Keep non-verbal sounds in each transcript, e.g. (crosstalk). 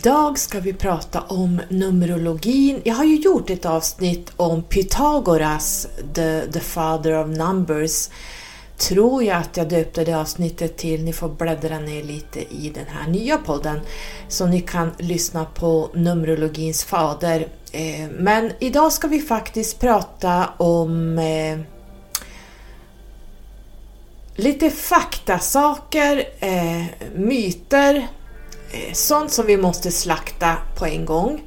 Idag ska vi prata om Numerologin. Jag har ju gjort ett avsnitt om Pythagoras, the, the father of numbers. Tror jag att jag döpte det avsnittet till. Ni får bläddra ner lite i den här nya podden så ni kan lyssna på Numerologins fader. Eh, men idag ska vi faktiskt prata om eh, lite faktasaker, eh, myter, Eh, sånt som vi måste slakta på en gång.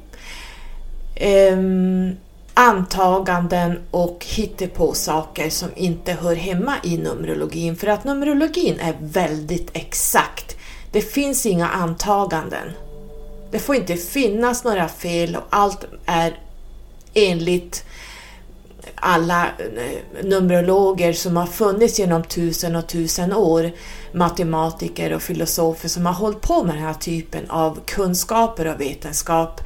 Um, antaganden och på saker som inte hör hemma i Numerologin. För att Numerologin är väldigt exakt. Det finns inga antaganden. Det får inte finnas några fel och allt är enligt alla eh, numerologer som har funnits genom tusen och tusen år, matematiker och filosofer som har hållit på med den här typen av kunskaper och vetenskap,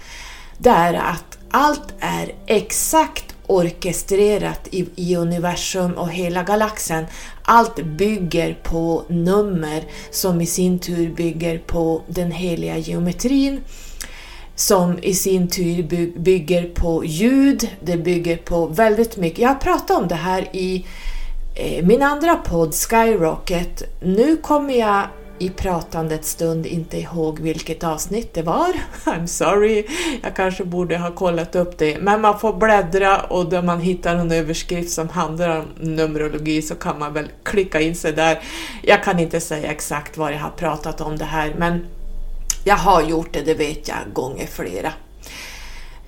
det är att allt är exakt orkestrerat i, i, universum och hela galaxen. Allt bygger på nummer som i sin tur bygger på den heliga geometrin som i sin tur bygger på ljud, det bygger på väldigt mycket. Jag har pratat om det här i eh, min andra podd Skyrocket. Nu kommer jag i pratandets stund inte ihåg vilket avsnitt det var. (laughs) I'm sorry, jag kanske borde ha kollat upp det. Men man får bläddra och då man hittar en överskrift som handlar om Numerologi så kan man väl klicka in sig där. Jag kan inte säga exakt vad jag har pratat om det här men jag har gjort det, det vet jag, gånger flera.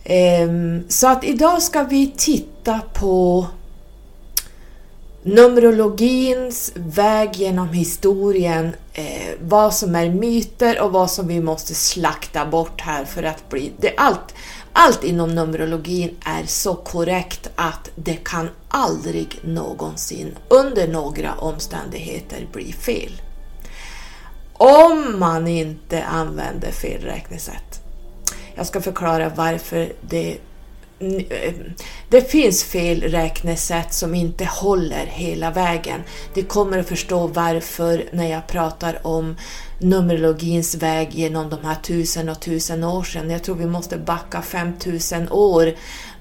Ehm, så att idag ska vi titta på Numerologins väg genom historien, eh, vad som är myter och vad som vi måste slakta bort här för att bli... Det, allt, allt inom Numerologin är så korrekt att det kan aldrig någonsin under några omständigheter bli fel om man inte använder fel räknesätt. Jag ska förklara varför det eh, det finns fel räknesätt som inte håller hela vägen. Du kommer att förstå varför när jag pratar om Numerologins väg genom de här tusen och tusen år sedan. Jag tror vi måste backa 5000 år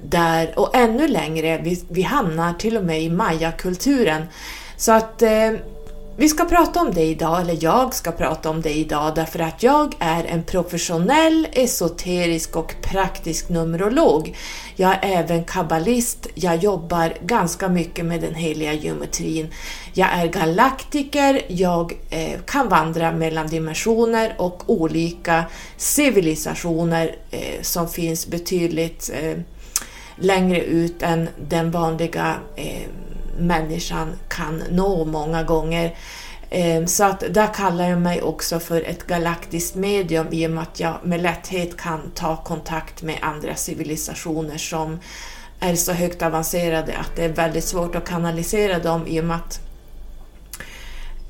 där och ännu längre. Vi, vi hamnar till och med i mayakulturen. Så att eh, vi ska prata om det idag, eller jag ska prata om det idag därför att jag är en professionell, esoterisk och praktisk numerolog. Jag är även kabbalist, jag jobbar ganska mycket med den heliga geometrin. Jag är galaktiker, jag eh, kan vandra mellan dimensioner och olika civilisationer eh, som finns betydligt eh, längre ut än den vanliga eh, människan kan nå många gånger. Ehm, så att där kallar jag mig också för ett galaktiskt medium i och med att jag med lätthet kan ta kontakt med andra civilisationer som är så högt avancerade att det är väldigt svårt att kanalisera dem i och med att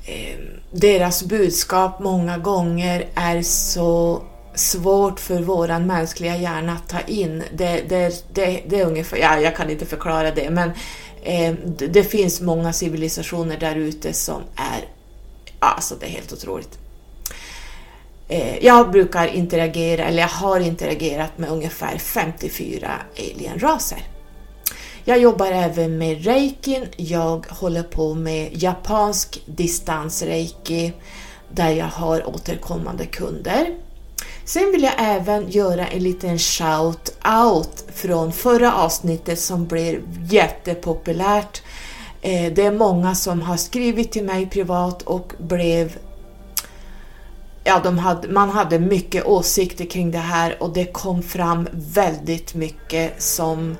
ehm, deras budskap många gånger är så svårt för våran mänskliga hjärna att ta in. Det, det, det, det är ungefär, ja, jag kan inte förklara det, men Ehm, det finns många civilisationer där ute som är, alltså det är helt otroligt. Ehm, jag brukar interagera, eller jag har interagerat med ungefär 54 alienraser. Jag jobbar även med reikin, jag håller på med japansk distansreiki där jag har återkommande kunder. Sen vill jag även göra en liten shout-out från förra avsnittet som blev jättepopulärt. Eh, det är många som har skrivit till mig privat och blev Ja, de hade, man hade mycket åsikter kring det här och det kom fram väldigt mycket som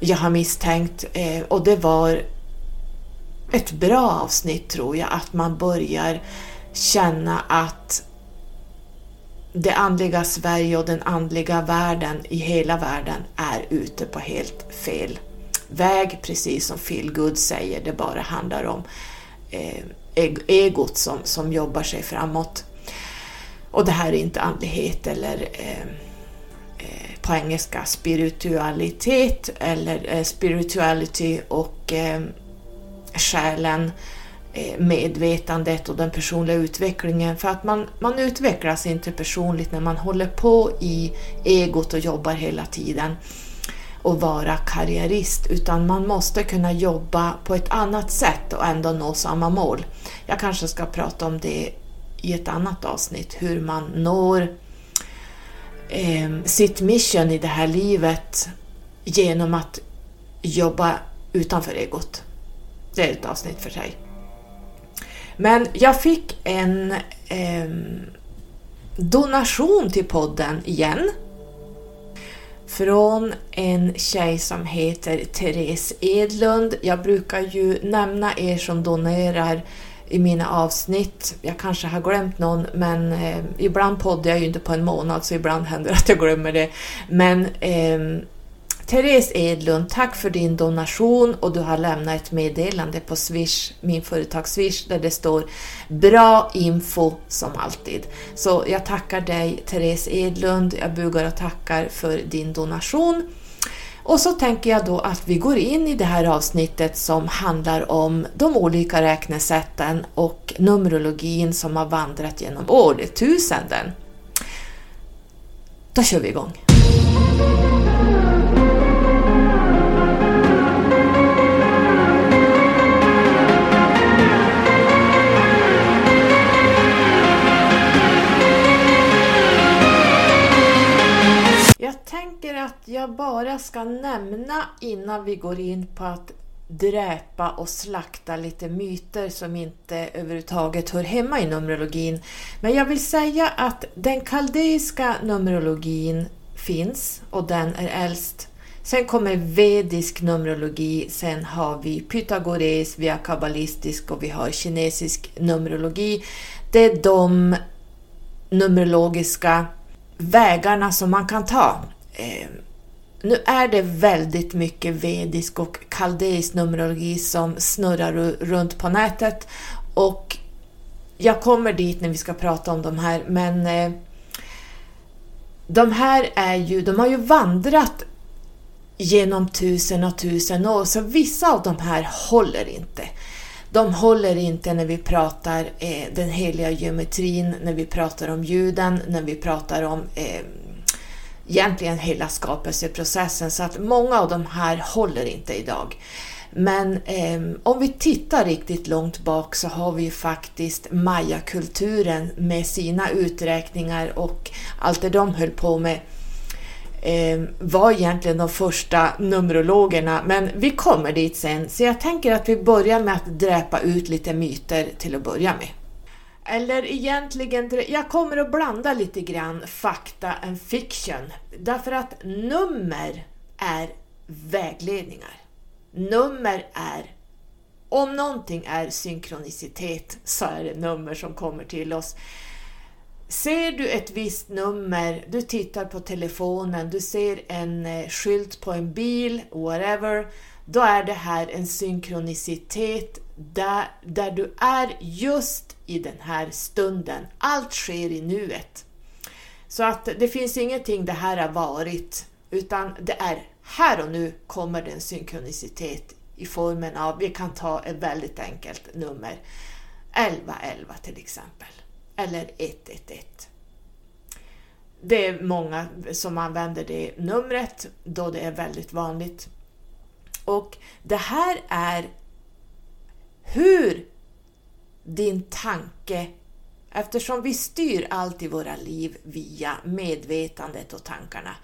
jag har misstänkt eh, och det var ett bra avsnitt tror jag, att man börjar känna att det andliga Sverige och den andliga världen i hela världen är ute på helt fel väg, precis som Phil Good säger, det bara handlar om eh, egot som, som jobbar sig framåt. Och det här är inte andlighet eller eh, eh, på engelska spiritualitet eller eh, spirituality och eh, själen eh, Eh, medvetandet och den personliga utvecklingen. För att man, man utvecklas inte personligt när man håller på i egot och jobbar hela tiden och vara karriärist utan man måste kunna jobba på ett annat sätt och ändå nå samma mål. Jag kanske ska prata om det i ett annat avsnitt, hur man når eh, sitt mission i det här livet genom att jobba utanför egot. Det är ett avsnitt för sig. Men jag fick en eh, donation till podden igen från en tjej som heter Therese Edlund. Jag brukar ju nämna er som donerar i mina avsnitt. Jag kanske har glömt någon, men eh, ibland poddar jag ju inte på en månad, så ibland händer det att jag glömmer det. Men eh, Therese Edlund, tack för din donation och du har lämnat ett meddelande på Swish, min företags Swish, där det står bra info som alltid. Så jag tackar dig Therese Edlund, jag bugar och tackar för din donation. Och så tänker jag då att vi går in i det här avsnittet som handlar om de olika räknesätten och numerologin som har vandrat genom årtusenden. Då kör vi igång! Tänker att jag bara ska nämna innan vi går in på att dräpa och slakta lite myter som inte överhuvudtaget hör hemma i Numerologin. Men jag vill säga att den kaldeiska Numerologin finns och den är äldst. Sen kommer vedisk Numerologi, sen har vi pythagoresk, vi har kabbalistisk och vi har kinesisk Numerologi. Det är de numerologiska vägarna som man kan ta Ehm, nu är det väldigt mycket vedisk och kaldeisk numerologi som snurrar runt på nätet och jag kommer dit när vi ska prata om de här, men eh, de här är ju, de har ju vandrat genom tusen och tusen år, så vissa av de här håller inte. De håller inte när vi pratar eh, den heliga geometrin, när vi pratar om ljuden, när vi pratar om eh, egentligen hela skapelseprocessen så att många av de här håller inte idag. Men eh, om vi tittar riktigt långt bak så har vi ju faktiskt mayakulturen med sina uträkningar och allt det de höll på med eh, var egentligen de första numerologerna, men vi kommer dit sen. Så jag tänker att vi börjar med att dräpa ut lite myter till att börja med. Eller egentligen, jag kommer att blanda lite grann fakta and fiction. Därför att nummer är vägledningar. Nummer är, om någonting är synkronicitet så är det nummer som kommer till oss. Ser du ett visst nummer, du tittar på telefonen, du ser en eh, skylt på en bil, whatever, då är det här en synkronicitet där, där du är just i den här stunden. Allt sker i nuet. Så att det finns ingenting det här har varit, utan det är här och nu kommer det en synkronicitet i formen av, vi kan ta ett väldigt enkelt nummer, 1111 till exempel, eller 111. Det är många som använder det numret då det är väldigt vanligt. Och det här är hur din tanke, eftersom vi styr allt i våra liv via medvetandet och tankarna.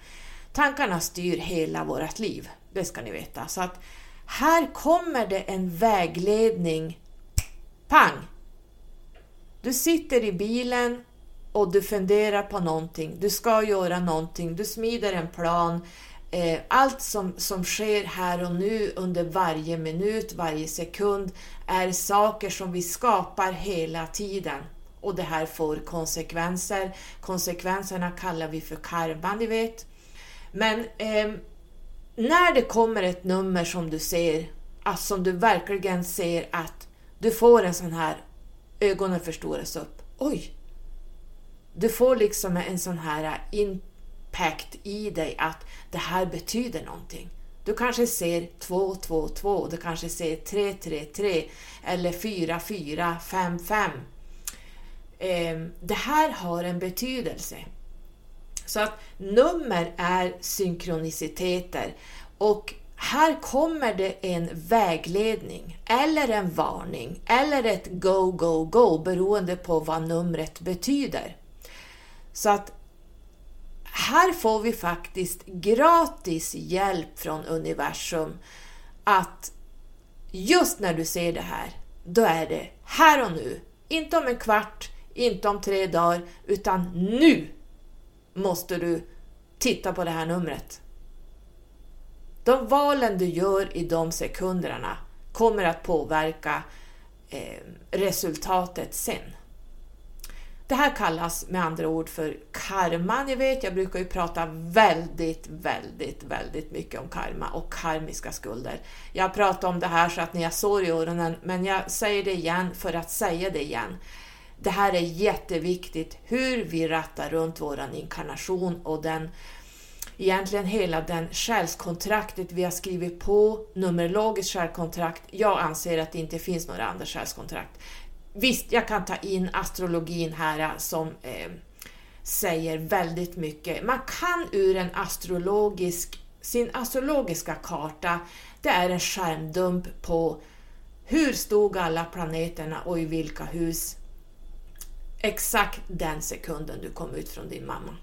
Tankarna styr hela vårt liv, det ska ni veta. Så att här kommer det en vägledning. Pang! Du sitter i bilen och du funderar på någonting, du ska göra någonting, du smider en plan, Eh, allt som, som sker här och nu under varje minut, varje sekund är saker som vi skapar hela tiden. Och det här får konsekvenser. Konsekvenserna kallar vi för karma, ni vet. Men eh, när det kommer ett nummer som du ser, alltså som du verkligen ser att du får en sån här, ögonen förstoras upp. Oj! Du får liksom en sån här in, impact i dig att det här betyder någonting. Du kanske ser 222, du kanske ser 333 eller 4455. Ehm, det här har en betydelse. Så att nummer är synkroniciteter och här kommer det en vägledning eller en varning eller ett go, go, go beroende på vad numret betyder. Så att här får vi faktiskt gratis hjälp från universum att just när du ser det här, då är det här och nu. Inte om en kvart, inte om tre dagar, utan nu måste du titta på det här numret. De valen du gör i de sekunderna kommer att påverka eh, resultatet sen. Det här kallas med andra ord för karma. Ni vet, jag brukar ju prata väldigt, väldigt, väldigt mycket om karma och karmiska skulder. Jag pratar om det här så att ni har sår i öronen, men jag säger det igen för att säga det igen. Det här är jätteviktigt, hur vi rattar runt våran inkarnation och den egentligen hela den själskontraktet vi har skrivit på, numerologiskt själskontrakt. Jag anser att det inte finns några andra själskontrakt. Visst, jag kan ta in astrologin här eh, som eh, säger väldigt mycket. Man kan ur en astrologisk, sin astrologiska karta, det är en skärmdump på hur stod alla planeterna och i vilka hus exakt den sekunden du kom ut från din mamma.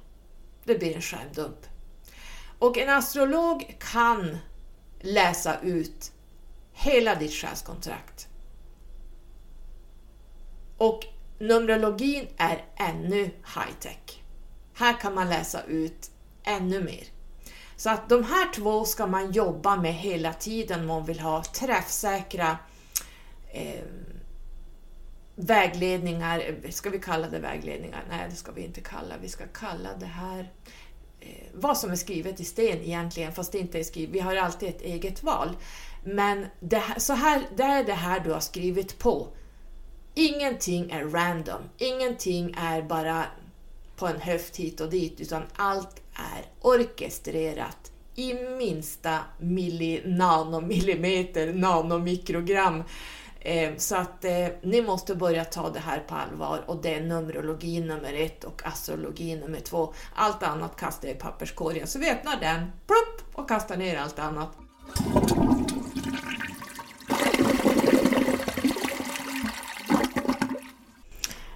Det blir en skärmdump. Och en astrolog kan läsa ut hela ditt själskontrakt. Och Numerologin är ännu high-tech. Här kan man läsa ut ännu mer. Så att de här två ska man jobba med hela tiden om man vill ha träffsäkra eh, vägledningar. Ska vi kalla det vägledningar? Nej, det ska vi inte kalla. Vi ska kalla det här eh, vad som är skrivet i sten egentligen, fast det inte är skrivet. Vi har alltid ett eget val. Men det här, så här, det är det här du har skrivit på. Ingenting är random, ingenting är bara på en höft hit och dit, utan allt är orkestrerat i minsta milli, nanomillimeter, nanomikrogram. Eh, så att eh, ni måste börja ta det här på allvar och det är numerologi nummer ett och astrologi nummer två. Allt annat kastar jag i papperskorgen. Så vi öppnar den plupp, och kastar ner allt annat.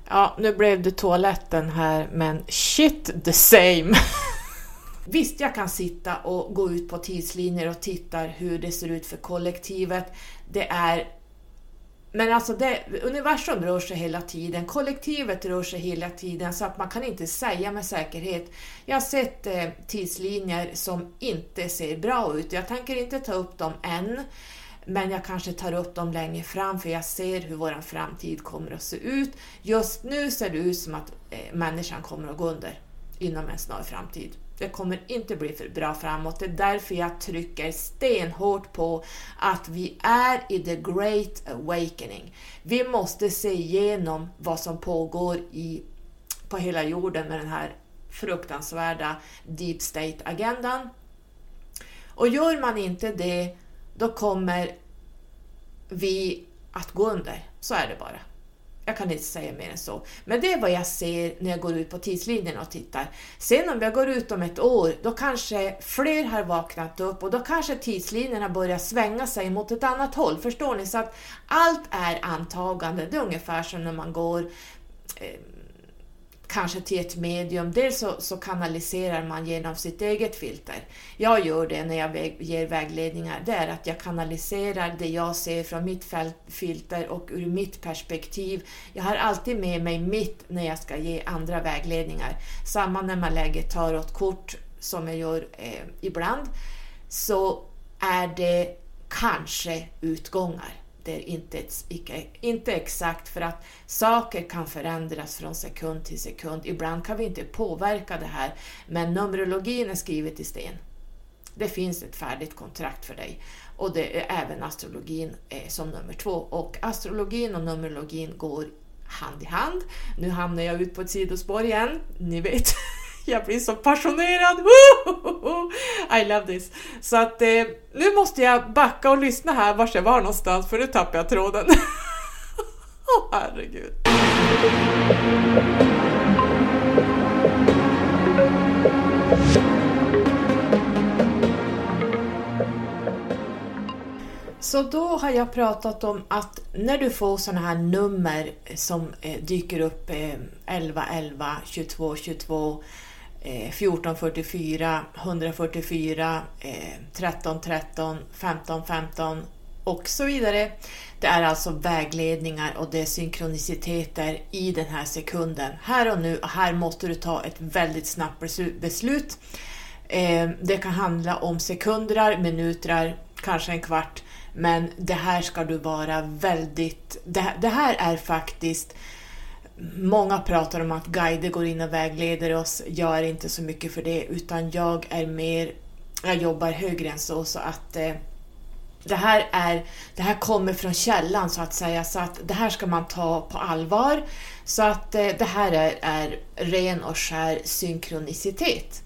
Ja, nu blev det toaletten här, men shit the same! (laughs) Visst, jag kan sitta och gå ut på tidslinjer och titta hur det ser ut för kollektivet. Det är men alltså det, universum rör sig hela tiden, kollektivet rör sig hela tiden så att man kan inte säga med säkerhet. Jag har sett eh, tidslinjer som inte ser bra ut. Jag tänker inte ta upp dem än, men jag kanske tar upp dem längre fram för jag ser hur vår framtid kommer att se ut. Just nu ser det ut som att eh, människan kommer att gå under inom en snar framtid. Det kommer inte bli för bra framåt. Det är därför jag trycker stenhårt på att vi är i the great awakening. Vi måste se igenom vad som pågår i, på hela jorden med den här fruktansvärda deep state-agendan. Och gör man inte det, då kommer vi att gå under. Så är det bara. Jag kan inte säga mer än så. Men det är vad jag ser när jag går ut på tidslinjen och tittar. Sen om jag går ut om ett år, då kanske fler har vaknat upp och då kanske tidslinjerna börjar svänga sig mot ett annat håll. Förstår ni? Så att allt är antagande. Det är ungefär som när man går eh, kanske till ett medium. Dels så, så, kanaliserar man genom sitt eget filter. Jag gör det när jag väg, ger vägledningar. Det är att jag kanaliserar det jag ser från mitt filter och ur mitt perspektiv. Jag har alltid med mig mitt när jag ska ge andra vägledningar. Samma när man lägger tarotkort som jag gör eh, ibland så är det kanske utgångar det är inte, inte exakt för att saker kan förändras från sekund till sekund. Ibland kan vi inte påverka det här, men Numerologin är skrivet i sten. Det finns ett färdigt kontrakt för dig och det är även astrologin som nummer två. Och astrologin och numerologin går hand i hand. Nu hamnar jag ut på ett sidospår igen, ni vet. (laughs) Jag blir så passionerad! I love this! Så att eh, nu måste jag backa och lyssna här vars jag var någonstans för nu tappar jag tråden. (laughs) Åh oh, herregud! Så då har jag pratat om att när du får sådana här nummer som eh, dyker upp 11 11, 22 22, 1444, 144, 1313, 13 13, 15 och så vidare. Det är alltså vägledningar och det är synkroniciteter i den här sekunden. Här och nu, och här måste du ta ett väldigt snabbt beslut. Eh, det kan handla om sekunder, minuter, kanske en kvart men det här ska du vara väldigt... Det här är faktiskt... Många pratar om att guider går in och vägleder oss. Jag är inte så mycket för det, utan jag är mer... Jag jobbar högre än så, så att... Eh, det här, är, det här kommer från källan så att säga, så att det här ska man ta på allvar. Så att eh, det här är, är ren och skär synkronicitet.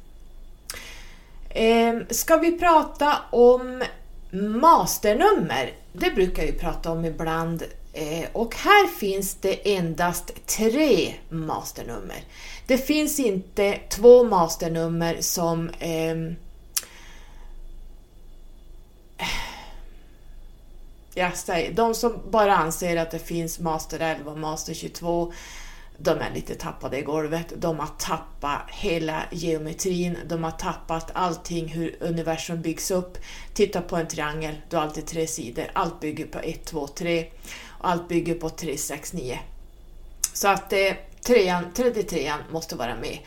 Eh, ska vi prata om masternummer, det brukar vi prata om ibland Eh, och här finns det endast tre masternummer. Det finns inte två masternummer som ehm, eh, jag säger, de som bara anser att det finns master 11 och master 22 de är lite tappade i golvet, de har tappat hela geometrin, de har tappat allting hur universum byggs upp. Titta på en triangel, du har alltid tre sidor, allt bygger på 1, 2, 3 allt bygger på 369. Så att eh, trean, 33 måste vara med.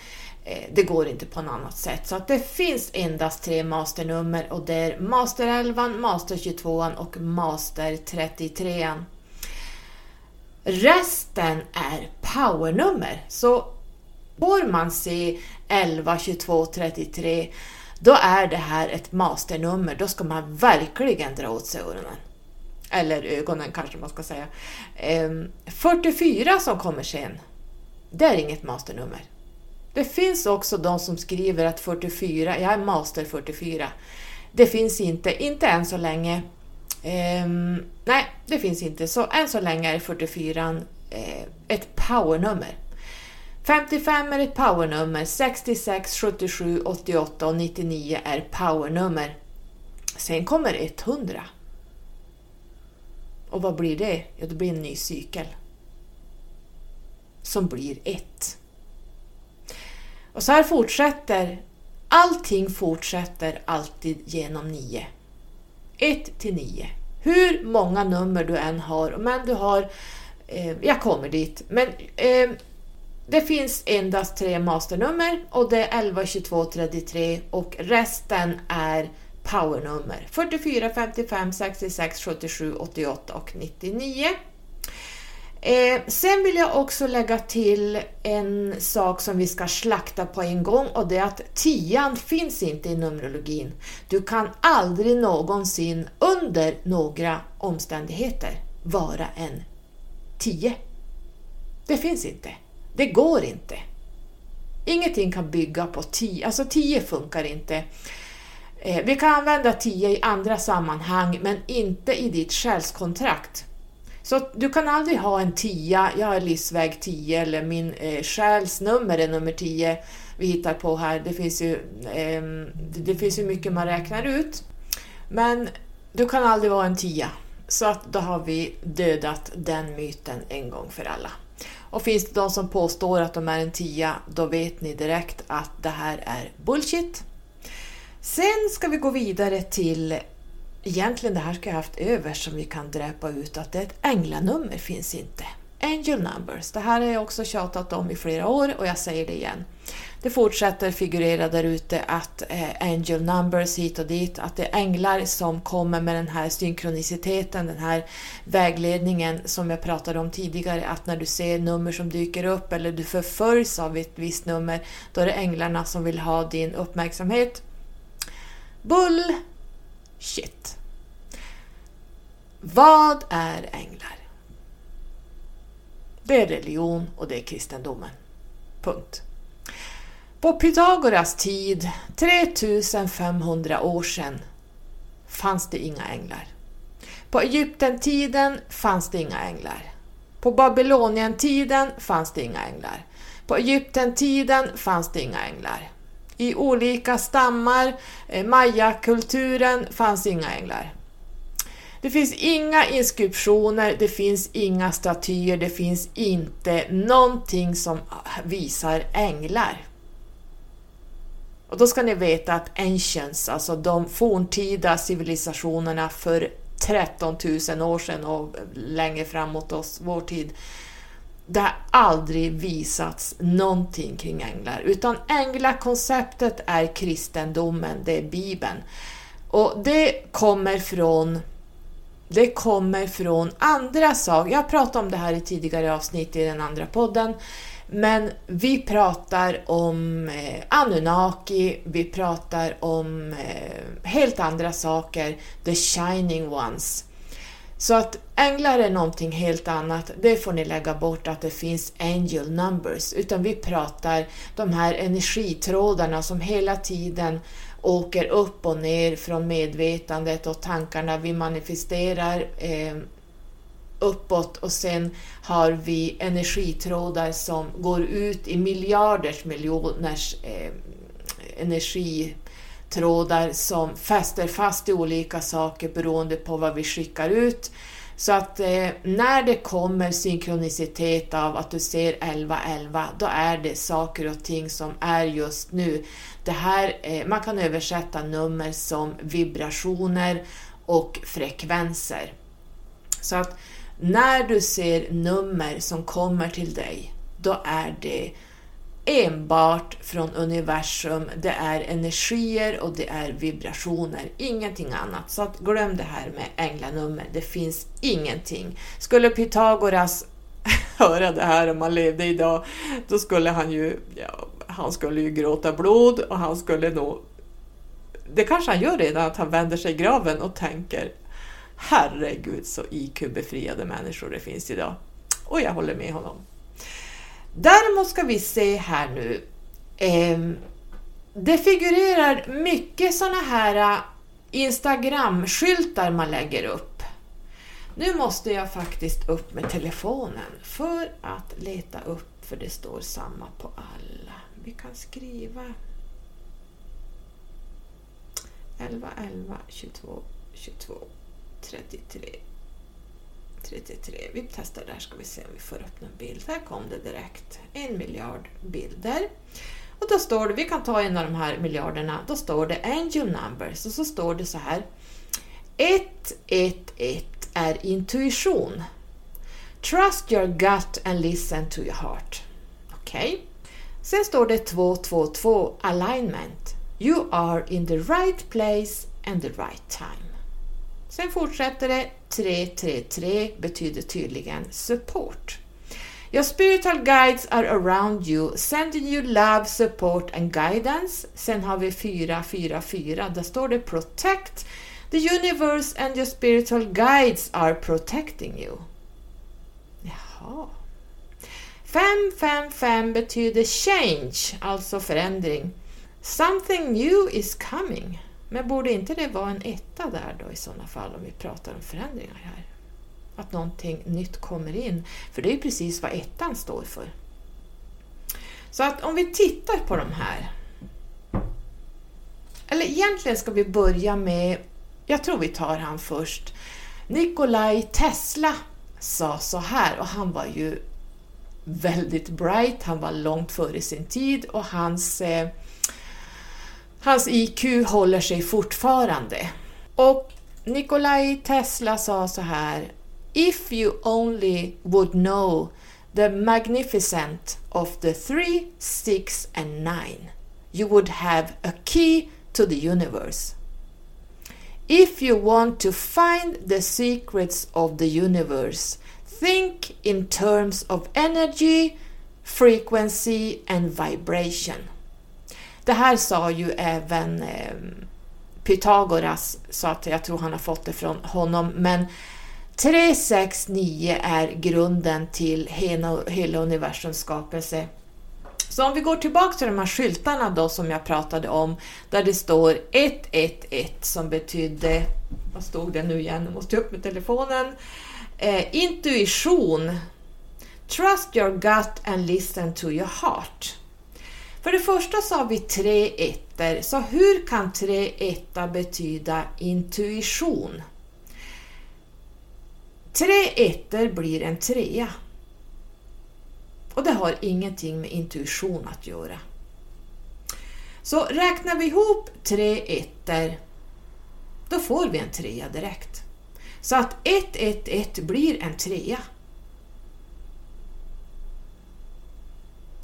Eh, det går inte på något annat sätt. Så att det finns endast tre masternummer och det är master 11, master 22 och master 33. Resten är powernummer. Så får man se 11, 22, 33 då är det här ett masternummer. Då ska man verkligen dra åt sig öronen. Eller ögonen kanske man ska säga. Ehm, 44 som kommer sen, det är inget masternummer. Det finns också de som skriver att 44, jag är master 44. Det finns inte, inte än så länge. Um, nej, det finns inte. Så än så länge är 44 eh, ett powernummer. 55 är ett powernummer, 66, 77, 88 och 99 är powernummer. Sen kommer 100. Och vad blir det? Ja, det blir en ny cykel. Som blir 1. Och så här fortsätter. Allting fortsätter alltid genom 9. 1 till 9. Hur många nummer du än har, men du har... Eh, jag kommer dit. Men eh, det finns endast tre masternummer och det är 11, 22, 33 och resten är powernummer. 44, 55, 66, 77, 88 och 99. Eh, sen vill jag också lägga till en sak som vi ska slakta på en gång och det är att tian finns inte i Numerologin. Du kan aldrig någonsin under några omständigheter vara en tio. Det finns inte. Det går inte. Ingenting kan bygga på tio, alltså tio funkar inte. Eh, vi kan använda 10 i andra sammanhang men inte i ditt själskontrakt. Så du kan aldrig ha en 10, jag är livsväg 10 eller min eh, själsnummer är nummer 10 vi hittar på här. Det finns, ju, eh, det finns ju mycket man räknar ut. Men du kan aldrig vara en 10. Så att då har vi dödat den myten en gång för alla. Och finns det de som påstår att de är en 10, då vet ni direkt att det här är bullshit. Sen ska vi gå vidare till egentligen det här ska jag haft över som vi kan dräpa ut att ett änglanummer finns inte. Angel numbers, det här har jag också tjatat om i flera år och jag säger det igen. Det fortsätter figurera där ute att eh, angel numbers hit och dit, att det är änglar som kommer med den här synkroniciteten, den här vägledningen som jag pratade om tidigare, att när du ser nummer som dyker upp eller du förföljs av ett visst nummer, då är det änglarna som vill ha din uppmärksamhet. Bullshit! Vad är änglar? Det är religion och det är kristendomen. Punkt. På Pythagoras tid, 3500 år sedan, fanns det inga änglar. På Egyptentiden fanns det inga änglar. På Babylonientiden fanns det inga änglar. På Egyptentiden fanns det inga änglar. I olika stammar, eh, mayakulturen, fanns inga änglar. Det finns inga inskriptioner, det finns inga statyer, det finns inte någonting som visar änglar. Och då ska ni veta att ancients, alltså de forntida civilisationerna för 13 000 år sedan och längre framåt oss, vår tid, det har aldrig visats någonting kring änglar, utan änglakonceptet är kristendomen, det är Bibeln. Och det kommer från det kommer från andra saker. Jag pratade om det här i tidigare avsnitt i den andra podden. Men vi pratar om eh, Anunnaki, vi pratar om eh, helt andra saker, the shining ones. Så att änglar är någonting helt annat, det får ni lägga bort att det finns angel numbers, utan vi pratar de här energitrådarna som hela tiden åker upp och ner från medvetandet och tankarna vi manifesterar eh, uppåt och sen har vi energitrådar som går ut i miljarders miljoners eh, energitrådar som fäster fast i olika saker beroende på vad vi skickar ut. Så att eh, när det kommer synkronicitet av att du ser 1111, då är det saker och ting som är just nu. Det här, eh, man kan översätta nummer som vibrationer och frekvenser. Så att när du ser nummer som kommer till dig, då är det enbart från universum, det är energier och det är vibrationer, ingenting annat. Så att glöm det här med änglanummer, det finns ingenting. Skulle Pythagoras (laughs) höra det här om han levde idag, då skulle han ju, ja, han skulle ju gråta blod och han skulle nog det kanske han gör redan, att han vänder sig i graven och tänker Herregud så IQ-befriade människor det finns idag. Och jag håller med honom. Däremot ska vi se här nu. Eh, det figurerar mycket sådana här äh, Instagram-skyltar man lägger upp. Nu måste jag faktiskt upp med telefonen för att leta upp, för det står samma på alla. Vi kan skriva 11, 11, 22, 22. 33. 33. Vi testar där ska vi se om vi får upp någon bild. Här kom det direkt. En miljard bilder. Och då står det, vi kan ta en av de här miljarderna, då står det angel numbers och så står det så här. 111 är intuition. Trust your gut and listen to your heart. Okej. Okay. Sen står det 222 alignment. You are in the right place and the right time. Sen fortsätter det 333 betyder tydligen support. Your spiritual guides are around you, sending you love, support and guidance. Sen har vi 444, där står det protect. The universe and your spiritual guides are protecting you. Jaha. 555 betyder change, alltså förändring. Something new is coming. Men borde inte det vara en etta där då i sådana fall om vi pratar om förändringar här? Att någonting nytt kommer in, för det är ju precis vad ettan står för. Så att om vi tittar på de här, eller egentligen ska vi börja med, jag tror vi tar han först, Nikolaj Tesla sa så här och han var ju väldigt bright, han var långt före sin tid och hans eh, Hans IQ håller sig fortfarande. Och Nikolaj Tesla sa så här If you only would know the magnificent of the three, six and nine, you would have a key to the universe. If you want to find the secrets of the universe, think in terms of energy, frequency and vibration. Det här sa ju även eh, Pythagoras, så att jag tror han har fått det från honom, men 369 är grunden till hela, hela universums skapelse. Så om vi går tillbaka till de här skyltarna då som jag pratade om, där det står 111 som betydde, vad stod det nu igen, jag måste upp med telefonen, eh, intuition. Trust your gut and listen to your heart. För det första så har vi tre ettor, så hur kan tre etta betyda intuition? Tre ettor blir en trea. Och det har ingenting med intuition att göra. Så räknar vi ihop tre ettor, då får vi en trea direkt. Så att 111 blir en trea.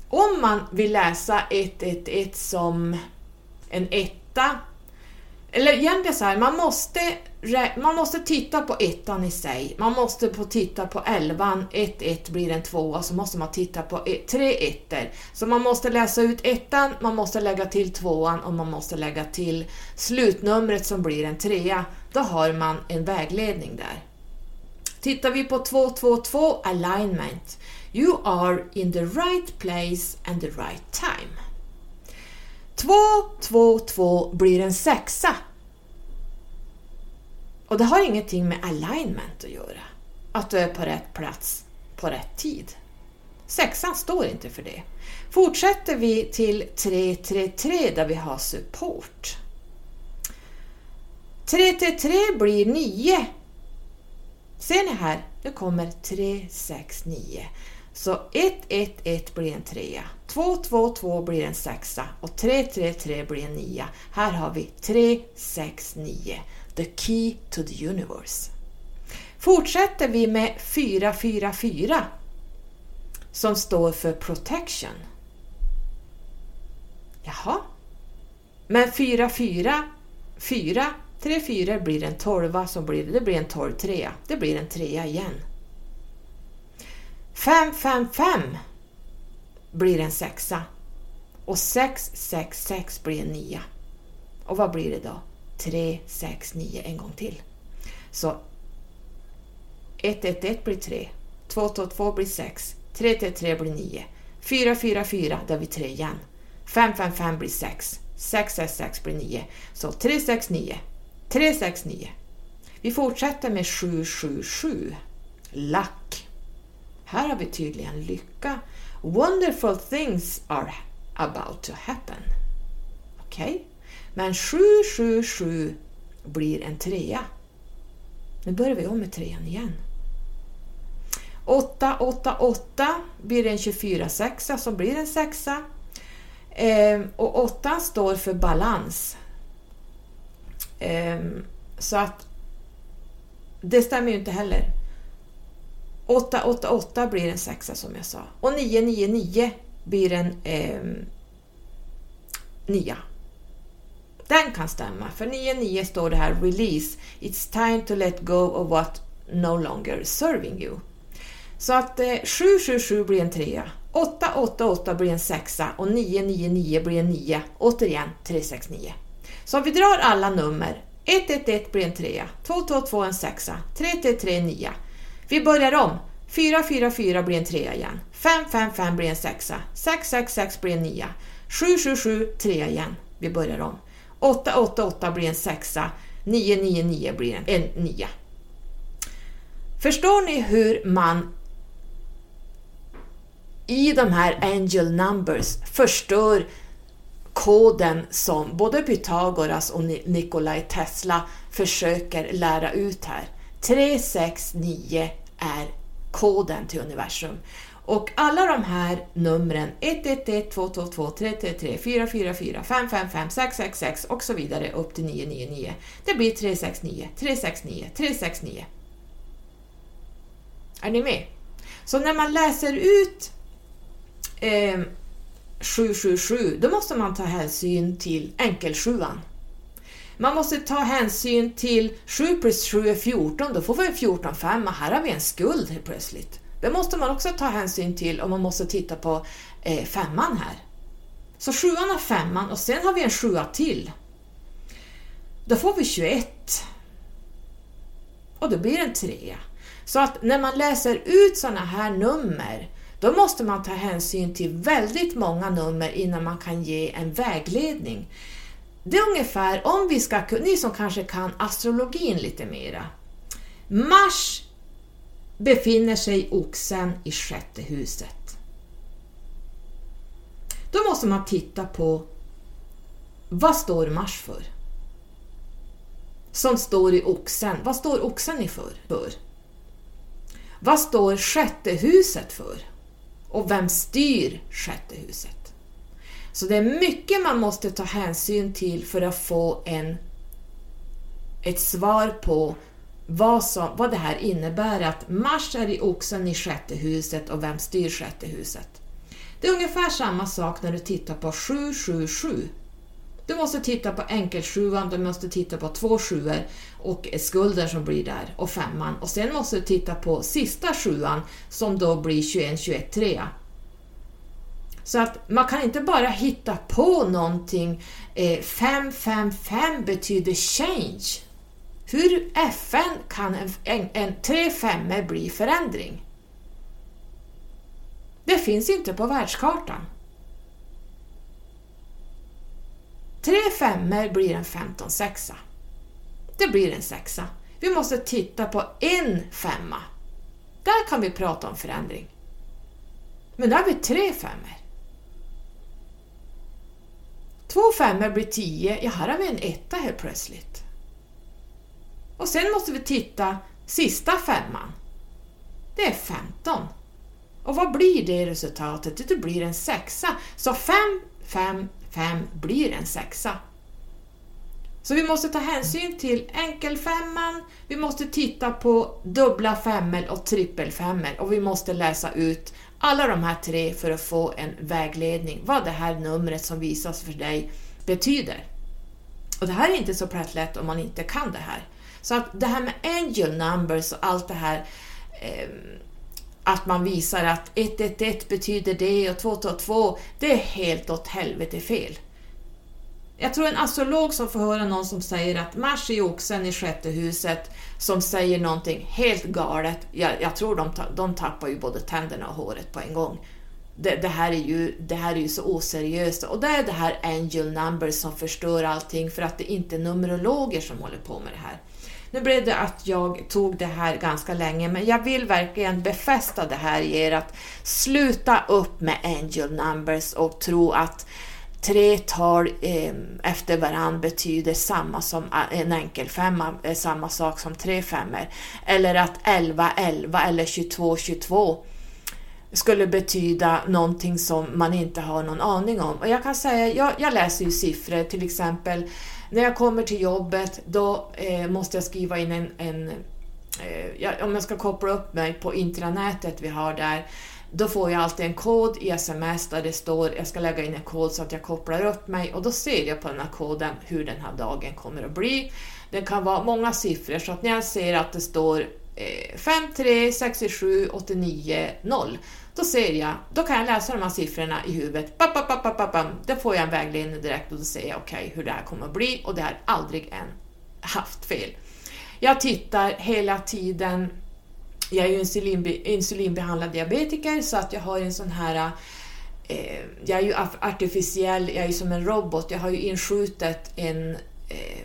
Om man vill läsa 111 som en etta, eller egentligen så här, man måste, man måste titta på ettan i sig, man måste få titta på elvan, 1-1 blir en tvåa, så måste man titta på ett, tre ettor. Så man måste läsa ut ettan, man måste lägga till tvåan och man måste lägga till slutnumret som blir en trea. Då har man en vägledning där. Tittar vi på 222 alignment, You are in the right place and the right time. 222 blir en sexa. Och det har ingenting med alignment att göra. Att du är på rätt plats på rätt tid. Sexan står inte för det. Fortsätter vi till 333 där vi har support. 333 blir 9. Ser ni här? Nu kommer 3, 6, 9. Så 1, 1, 1 blir en 3. 2, 2, 2 blir en 6 och 3, 3, 3 blir en 9. Här har vi 3, 6, 9. The key to the universe. Fortsätter vi med 4, 4, 4 som står för protection. Jaha. Men 4, 4, 4 Tre fyror blir en tolva som blir, det blir en tolv trea. Det blir en trea igen. Fem, fem, fem blir en sexa. Och sex, sex, sex blir en nia. Och vad blir det då? Tre, sex, nio en gång till. Så ett, ett, ett blir tre. Två, två, två blir sex. Tre, tre, tre blir nio. Fyra, fyra, fyra, där vi tre igen. Fem, fem, fem blir sex. Sex, sex, sex blir nio. Så tre, sex, nio. 369. Vi fortsätter med 777. Lack. Här har vi tydligen lycka. Wonderful things are about to happen. Okej? Okay? Men 777 blir en trea. Nu börjar vi om med trean igen. 888 blir en 24 sexa som blir en sexa. Ehm, och 8 står för balans. Ehm, så att det stämmer ju inte heller. 888 blir en sexa som jag sa. Och 999 blir en eh, nia. Den kan stämma, för 99 står det här Release. It's time to let go of what no longer serving you. Så att eh, 777 blir en trea, 888 blir en sexa och 999 blir en nia. Återigen 369. Så om vi drar alla nummer, 111 blir en 3, 222 en 6, 333 en 9. Vi börjar om, 444 blir en 3 igen, 555 blir en 6, 666 blir en 9, 777 3 igen, vi börjar om. 888 blir en 6, 999 blir en, en 9. Förstår ni hur man i de här angel numbers förstör koden som både Pythagoras och Nikolaj Tesla försöker lära ut här. 369 är koden till universum. Och alla de här numren 111, 222, 333, 444, 555, 666 och så vidare upp till 999. Det blir 369, 369, 369. Är ni med? Så när man läser ut eh, 777, då måste man ta hänsyn till enkelsjuan. Man måste ta hänsyn till 7 plus 7 är 14, då får vi 14 5 och här har vi en skuld helt plötsligt. Det måste man också ta hänsyn till om man måste titta på eh, femman här. Så sjuan har femman och sen har vi en sjua till. Då får vi 21. Och då blir det en trea. Så att när man läser ut sådana här nummer då måste man ta hänsyn till väldigt många nummer innan man kan ge en vägledning. Det är ungefär, om vi ska, ni som kanske kan astrologin lite mera. Mars befinner sig oxen i sjätte huset. Då måste man titta på vad står Mars för? Som står i oxen. Vad står oxen i för? för? Vad står sjätte huset för? Och vem styr sjätte huset? Så det är mycket man måste ta hänsyn till för att få en, ett svar på vad, som, vad det här innebär att Mars är i oxen i sjätte huset och vem styr sjätte huset? Det är ungefär samma sak när du tittar på 777. Du måste titta på enkelsjuan, du måste titta på två sjuor och skulden som blir där och femman och sen måste du titta på sista sjuan som då blir 21, 21, 3. Så att man kan inte bara hitta på någonting. 555 eh, betyder change. Hur FN kan en, en, en tre femmor bli förändring? Det finns inte på världskartan. Tre femmor blir en 15 sexa. Det blir en sexa. Vi måste titta på en femma. Där kan vi prata om förändring. Men där har vi tre femmor. Två femmor blir tio, ja här har vi en etta helt plötsligt. Och sen måste vi titta sista femman. Det är 15. Och vad blir det resultatet? Det blir en sexa. Så 5, 5, 5 blir en sexa. Så vi måste ta hänsyn till enkelfemman, vi måste titta på dubbla femmor och trippelfemmor och vi måste läsa ut alla de här tre för att få en vägledning, vad det här numret som visas för dig betyder. Och det här är inte så lätt om man inte kan det här. Så att det här med angel numbers och allt det här eh, att man visar att 111 betyder det och 222, det är helt åt helvete fel. Jag tror en astrolog som får höra någon som säger att Mars är oxen i sjätte huset som säger någonting helt galet, jag, jag tror de, de tappar ju både tänderna och håret på en gång. Det, det, här är ju, det här är ju så oseriöst och det är det här angel numbers som förstör allting för att det inte är numerologer som håller på med det här. Nu blev det att jag tog det här ganska länge, men jag vill verkligen befästa det här i er att sluta upp med angel numbers och tro att tre tal eh, efter varandra betyder samma som en enkelfemma, är eh, samma sak som tre femmor. Eller att 11, 11 eller 22, 22 skulle betyda någonting som man inte har någon aning om. Och jag kan säga, jag, jag läser ju siffror, till exempel när jag kommer till jobbet då eh, måste jag skriva in en, en eh, jag, om jag ska koppla upp mig på intranätet vi har där, då får jag alltid en kod i sms där det står jag ska lägga in en kod så att jag kopplar upp mig och då ser jag på den här koden hur den här dagen kommer att bli. Det kan vara många siffror så att när jag ser att det står 53 67 89 0 då ser jag, då kan jag läsa de här siffrorna i huvudet. Bap, bap, bap, bap, bap. Då får jag en vägledning direkt och då ser jag okej okay, hur det här kommer att bli och det har aldrig än haft fel. Jag tittar hela tiden. Jag är ju insulinbe insulinbehandlad diabetiker så att jag har en sån här eh, jag är ju artificiell, jag är ju som en robot. Jag har ju inskjutet en eh,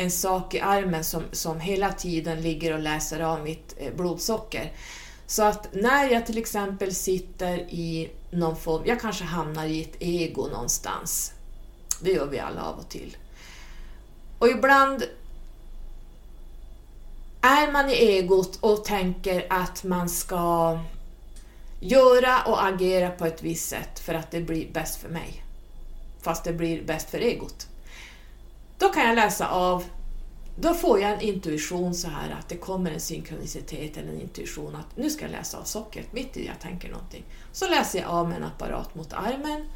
en sak i armen som, som hela tiden ligger och läser av mitt eh, blodsocker. Så att när jag till exempel sitter i någon form, jag kanske hamnar i ett ego någonstans. Det gör vi alla av och till. Och ibland är man i egot och tänker att man ska göra och agera på ett visst sätt för att det blir bäst för mig. Fast det blir bäst för egot. Då kan jag läsa av då får jag en intuition så här att det kommer en synkronicitet eller en intuition att nu ska jag läsa av sockret mitt i jag tänker någonting. Så läser jag av med en apparat mot armen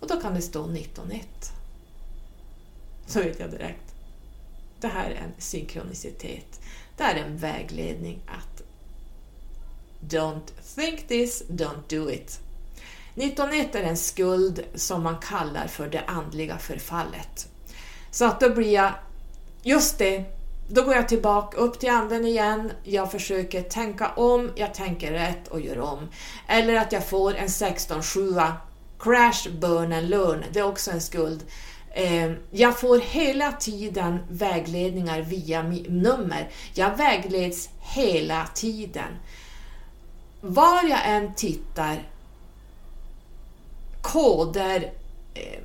och då kan det stå 19.1. Så vet jag direkt. Det här är en synkronicitet. Det är en vägledning att Don't think this, don't do it. 19.1 är en skuld som man kallar för det andliga förfallet. Så att då blir jag Just det, då går jag tillbaka upp till anden igen, jag försöker tänka om, jag tänker rätt och gör om. Eller att jag får en 16-7 crash, burn and learn, det är också en skuld. Eh, jag får hela tiden vägledningar via nummer. Jag vägleds hela tiden. Var jag än tittar, koder, eh,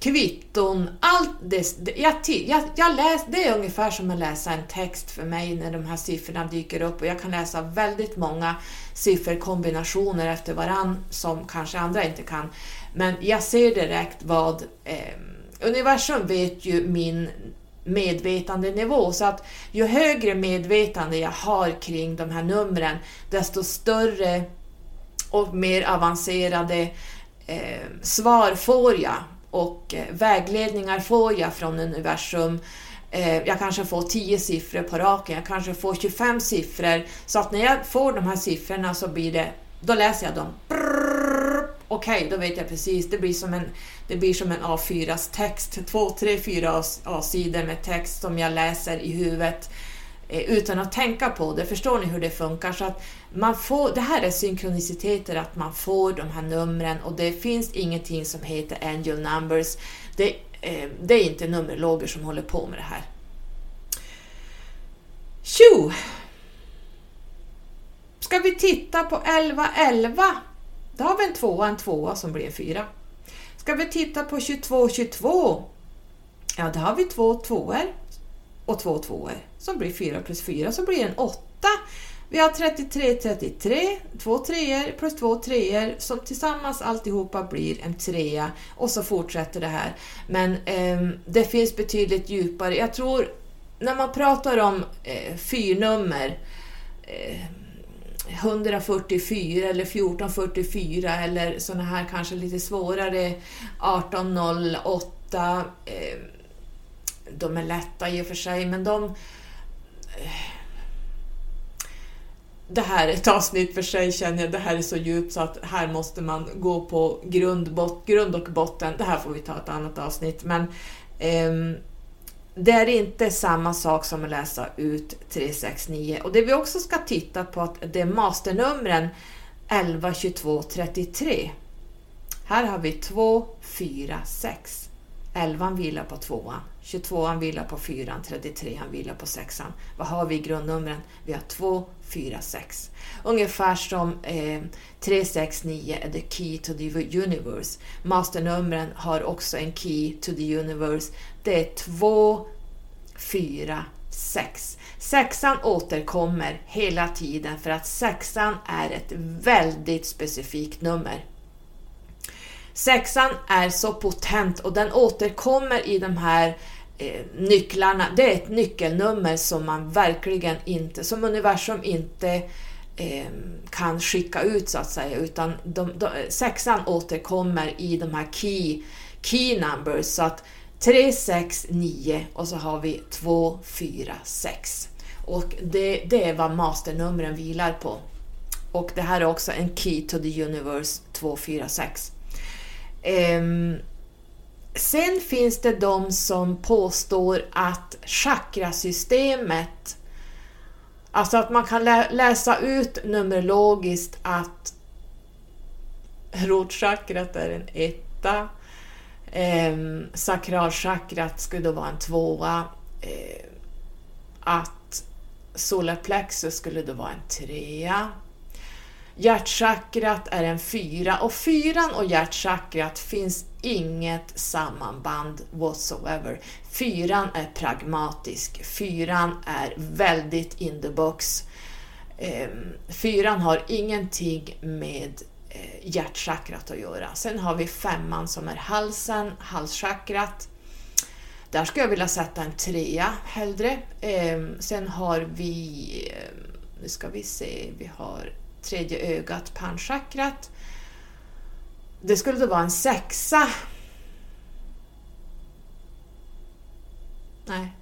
kvitton, allt det. Jag, jag, jag läs, det är ungefär som att läsa en text för mig när de här siffrorna dyker upp och jag kan läsa väldigt många sifferkombinationer efter varann som kanske andra inte kan. Men jag ser direkt vad eh, universum vet ju min medvetandenivå så att ju högre medvetande jag har kring de här numren desto större och mer avancerade eh, svar får jag och eh, vägledningar får jag från universum. Eh, jag kanske får 10 siffror på raken, jag kanske får 25 siffror. Så att när jag får de här siffrorna så blir det, då läser jag dem. Okej, okay, då vet jag precis. Det blir som en, det blir som en A4s text. Två, tre, fyra A-sidor med text som jag läser i huvudet eh, utan att tänka på det. Förstår ni hur det funkar? Så att man får, det här är synkroniciteter, att man får de här numren och det finns ingenting som heter angel numbers. Det, eh, det är inte nummerologer som håller på med det här. Tjo! Ska vi titta på 1111? Då har vi en tvåa, en tvåa som blir en fyra. Ska vi titta på 2222? Ja, då har vi två tvåor och två tvåor som blir fyra plus fyra som blir en åtta. Vi har 33, 33, två treor plus två treor som tillsammans alltihopa blir en trea och så fortsätter det här. Men eh, det finns betydligt djupare. Jag tror när man pratar om eh, fyrnummer eh, 144 eller 1444 eller såna här kanske lite svårare 1808. Eh, de är lätta i och för sig men de eh, det här är ett avsnitt för sig känner jag, det här är så djupt så att här måste man gå på grund, bot, grund och botten. Det här får vi ta ett annat avsnitt men eh, det är inte samma sak som att läsa ut 369 och det vi också ska titta på att det är masternumren 11, 22, 33. Här har vi 2, 4, 6. 11 vilar på 2 22 vilar på 4 33 vilar på 6 Vad har vi i grundnumren? Vi har 2, 4, 6. Ungefär som eh, 369 är eh, the key to the universe. Masternumren har också en key to the universe. Det är 2, 4, 6. Sexan återkommer hela tiden för att sexan är ett väldigt specifikt nummer. Sexan är så potent och den återkommer i de här eh, nycklarna. Det är ett nyckelnummer som man verkligen inte, som universum inte eh, kan skicka ut så att säga, utan de, de, sexan återkommer i de här key, key numbers. Så att 3, 6, 9 och så har vi 2, 4, 6. Och det, det är vad masternumren vilar på. Och det här är också en Key to the Universe 246. Um, sen finns det de som påstår att chakrasystemet, alltså att man kan lä läsa ut numerologiskt att rotchakrat är en etta, Eh, sakralchakrat skulle då vara en tvåa. Eh, att solarplexus skulle då vara en trea. Hjärtchakrat är en fyra och fyran och hjärtchakrat finns inget sammanband whatsoever. Fyran är pragmatisk, fyran är väldigt in the box. Ehm, fyran har ingenting med eh, hjärtchakrat att göra. Sen har vi femman som är halsen, halschakrat. Där skulle jag vilja sätta en trea hellre. Ehm, sen har vi, ehm, nu ska vi se, vi har tredje ögat, panchakrat. Det skulle då vara en sexa. Nej.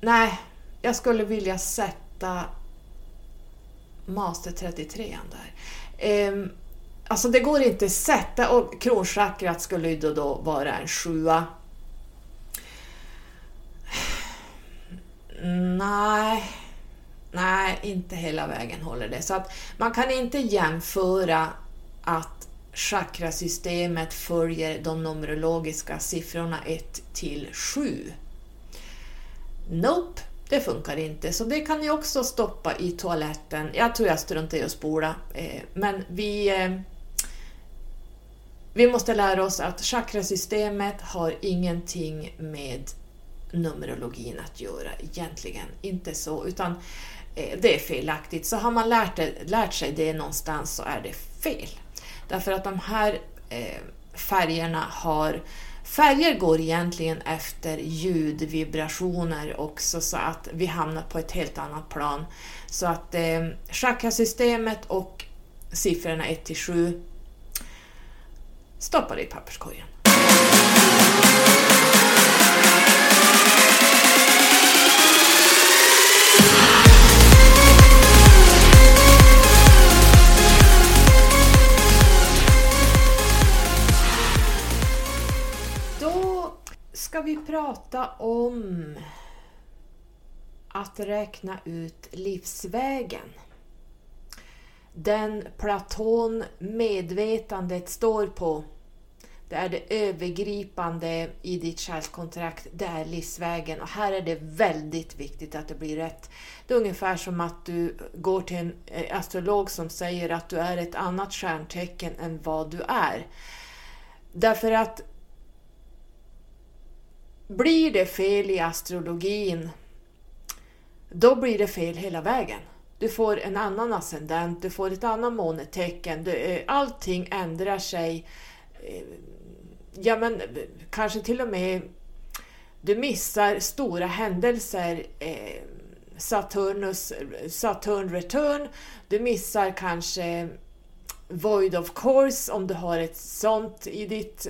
Nej, jag skulle vilja sätta Master 33 där. Ehm, alltså det går inte att sätta och kronchakrat skulle ju då, då vara en sjua. Nej nej, inte hela vägen håller det. Så att man kan inte jämföra att chakrasystemet följer de numerologiska siffrorna 1 till 7. Nope, det funkar inte. Så det kan ni också stoppa i toaletten. Jag tror jag struntar i att spola. Eh, men vi, eh, vi måste lära oss att chakrasystemet har ingenting med numerologin att göra egentligen. Inte så, utan Eh, det är felaktigt. Så har man lärt, lärt sig det någonstans så är det fel. Därför att de här eh, färgerna har Färger går egentligen efter ljudvibrationer också så att vi hamnar på ett helt annat plan. Så att eh, chakrasystemet och siffrorna 1 till 7 stoppar i papperskorgen. Ska vi prata om att räkna ut livsvägen. Den platon medvetandet står på. Det är det övergripande i ditt själskontrakt, det är livsvägen. Och här är det väldigt viktigt att det blir rätt. Det är ungefär som att du går till en eh, astrolog som säger att du är ett annat stjärntecken än vad du är. Därför att blir det fel i astrologin, då blir det fel hela vägen. Du får en annan ascendent, du får ett annat månetecken, du, eh, allting ändrar sig. Eh, ja men kanske till och med du missar stora händelser. Eh, Saturnus, Saturn return, du missar kanske Void of course om du har ett sånt i ditt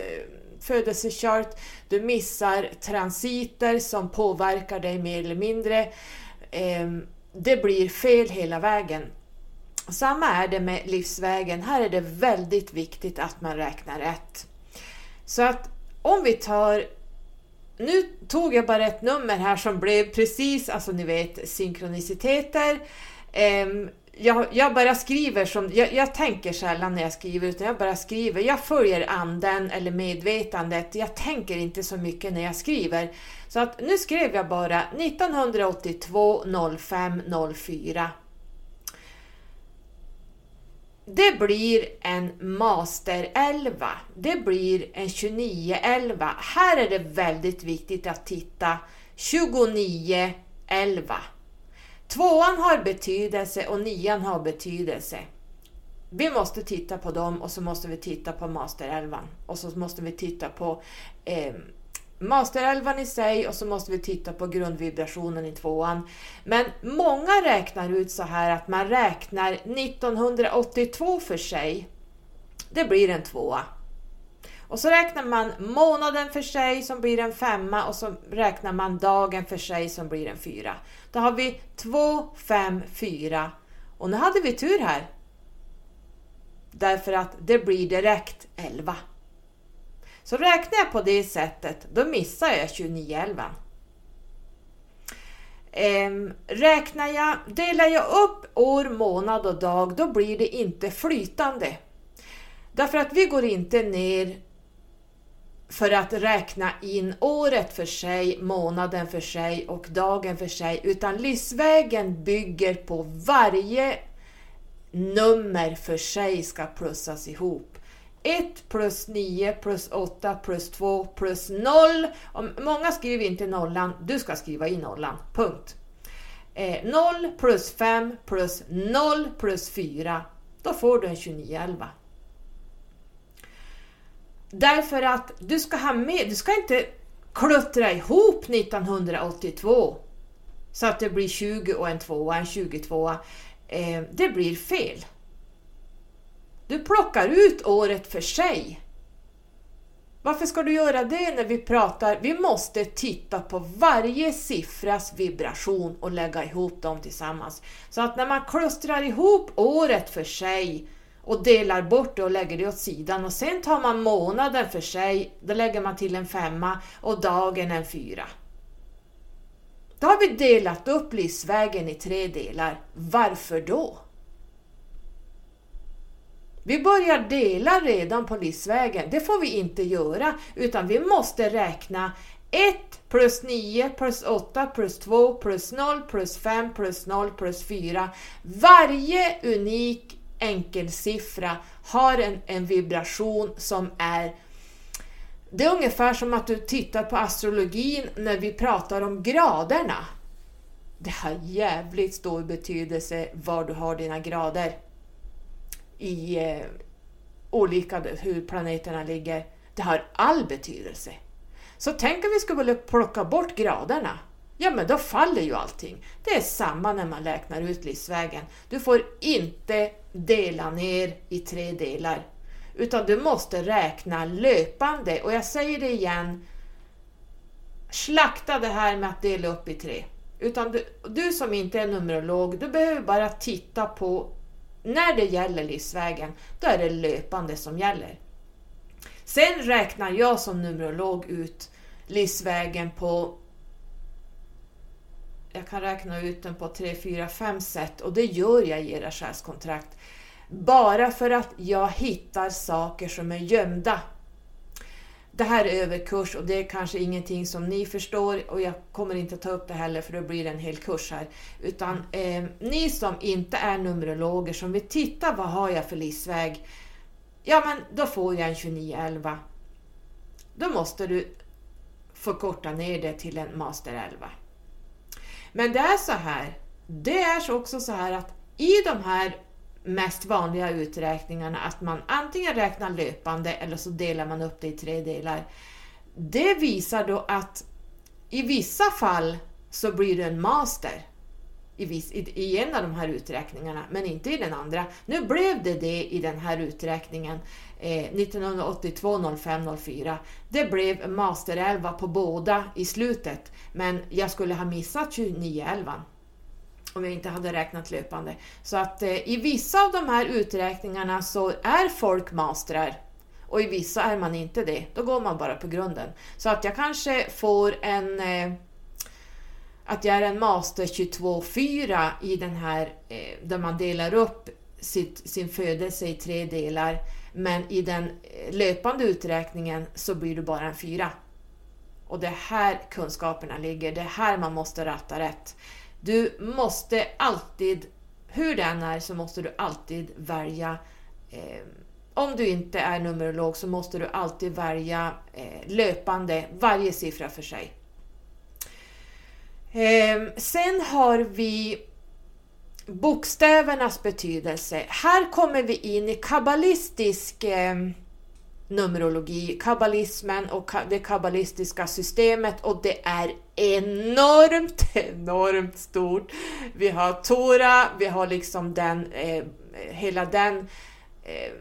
födelsekört, födelsechart. Du missar transiter som påverkar dig mer eller mindre. Ehm, det blir fel hela vägen. Samma är det med livsvägen. Här är det väldigt viktigt att man räknar rätt. Så att om vi tar nu tog jag bara ett nummer här som blev precis, alltså ni vet synkroniciteter. Ehm, jag, jag, bara skriver som, jag, jag, tänker sällan när jag skriver utan jag bara skriver. Jag följer anden eller medvetandet. Jag tänker inte så mycket när jag skriver. Så att nu skrev jag bara 1982 05 04. Det blir en Master 11. Det blir en 29 11. Här är det väldigt viktigt att titta 29 11. Tvåan har betydelse och nian har betydelse. Vi måste titta på dem och så måste vi titta på masterälvan. och så måste vi titta på eh, masterälvan i sig och så måste vi titta på grundvibrationen i tvåan. Men många räknar ut så här att man räknar 1982 för sig. Det blir en tvåa. Och så räknar man månaden för sig som blir en femma och så räknar man dagen för sig som blir en fyra. Då har vi 2, 5, 4 och nu hade vi tur här. Därför att det blir direkt 11. Så räknar jag på det sättet, då missar jag 29 11. Ehm, räknar jag, delar jag upp år, månad och dag, då blir det inte flytande. Därför att vi går inte ner för att räkna in året för sig, månaden för sig och dagen för sig, utan livsvägen bygger på varje nummer för sig ska plussas ihop. 1 plus 9 plus 8 plus 2 plus 0. Om, många skriver inte nollan, du ska skriva i nollan. Punkt. Eh, 0 plus 5 plus 0 plus 4. Då får du en 2911. Därför att du ska ha med, du ska inte kluttra ihop 1982 så att det blir 20 och en tvåa, en 22. Eh, det blir fel. Du plockar ut året för sig. Varför ska du göra det när vi pratar? Vi måste titta på varje siffras vibration och lägga ihop dem tillsammans. Så att när man klustrar ihop året för sig och delar bort det och lägger det åt sidan och sen tar man månaden för sig, då lägger man till en femma och dagen en fyra. Då har vi delat upp livsvägen i tre delar. Varför då? Vi börjar dela redan på livsvägen. Det får vi inte göra, utan vi måste räkna 1 plus 9 plus 8 plus 2 plus 0 plus 5 plus 0 plus 4. Varje unik enkelsiffra har en, en vibration som är det är ungefär som att du tittar på astrologin när vi pratar om graderna. Det har jävligt stor betydelse var du har dina grader i eh, olika, hur planeterna ligger. Det har all betydelse. Så tänk om vi skulle plocka bort graderna. Ja, men då faller ju allting. Det är samma när man räknar ut livsvägen. Du får inte dela ner i tre delar, utan du måste räkna löpande. Och jag säger det igen, slakta det här med att dela upp i tre. Utan du, du som inte är numerolog, du behöver bara titta på när det gäller livsvägen, då är det löpande som gäller. Sen räknar jag som numerolog ut livsvägen på jag kan räkna ut den på 3, 4, 5 sätt och det gör jag i era själskontrakt. Bara för att jag hittar saker som är gömda. Det här är överkurs och det är kanske ingenting som ni förstår och jag kommer inte ta upp det heller för då blir det en hel kurs här. Utan eh, ni som inte är numerologer som vill titta vad har jag för livsväg? Ja men då får jag en 2911. Då måste du förkorta ner det till en master 11. Men det är så här, det är också så här att i de här mest vanliga uträkningarna att man antingen räknar löpande eller så delar man upp det i tre delar. Det visar då att i vissa fall så blir det en master i, viss, i, i, en av de här uträkningarna, men inte i den andra. Nu blev det det i den här uträkningen eh, 1982 05 04. Det blev master 11 på båda i slutet, men jag skulle ha missat 29 11 om jag inte hade räknat löpande. Så att eh, i vissa av de här uträkningarna så är folk mastrar och i vissa är man inte det. Då går man bara på grunden. Så att jag kanske får en eh, att jag är en master 22-4 i den här eh, där man delar upp sitt, sin födelse i tre delar. Men i den löpande uträkningen så blir du bara en fyra. Och det är här kunskaperna ligger, det är här man måste ratta rätt. Du måste alltid, hur det än är, så måste du alltid välja eh, om du inte är numerolog så måste du alltid välja eh, löpande, varje siffra för sig. Eh, sen har vi bokstävernas betydelse. Här kommer vi in i kabbalistisk eh, numerologi, kabbalismen och det kabbalistiska systemet och det är enormt, (laughs) enormt stort. Vi har Tora, vi har liksom den, eh, hela den eh,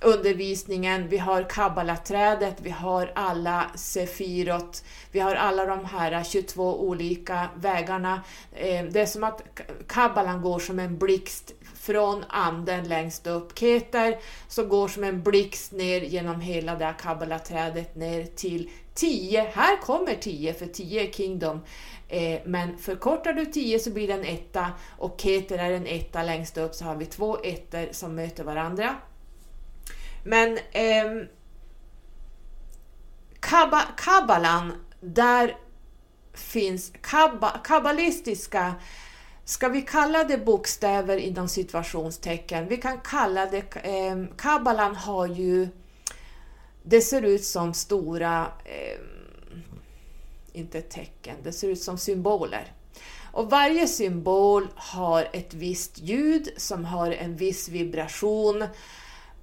undervisningen, vi har kabbalaträdet, vi har alla sefirot, vi har alla de här 22 olika vägarna. Eh, det är som att kabbalan går som en blixt från anden längst upp. Keter så går som en blixt ner genom hela det här kabbalaträdet ner till 10. Här kommer 10 för 10 är kingdom. Eh, men förkortar du 10 så blir det en etta och Keter är en etta längst upp så har vi två ettor som möter varandra. Men eh, kabbalan, där finns kabba, kabbalistiska Ska vi kalla det bokstäver inom situationstecken? Vi kan kalla det... Eh, kabbalan har ju... Det ser ut som stora... Eh, inte tecken, det ser ut som symboler. Och varje symbol har ett visst ljud som har en viss vibration.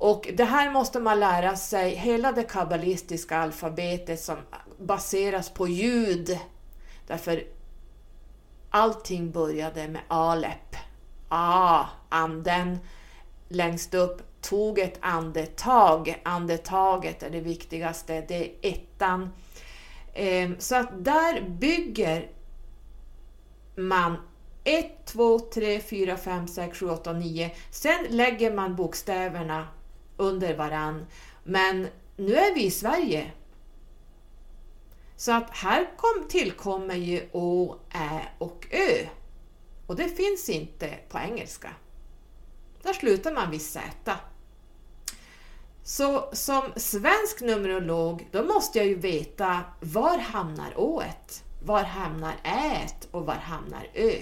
Och det här måste man lära sig, hela det kabbalistiska alfabetet som baseras på ljud. Därför allting började med Alep. A, anden. Längst upp, tog ett andetag. Andetaget är det viktigaste, det är ettan. Ehm, så att där bygger man 1, 2, 3, 4, 5, 6, 7, 8, 9. Sen lägger man bokstäverna under varann. Men nu är vi i Sverige. Så att här kom, tillkommer ju Å, Ä och Ö. Och det finns inte på engelska. Där slutar man vid Z. Så som svensk numerolog, då måste jag ju veta var hamnar ået? Var hamnar ät och var hamnar ö?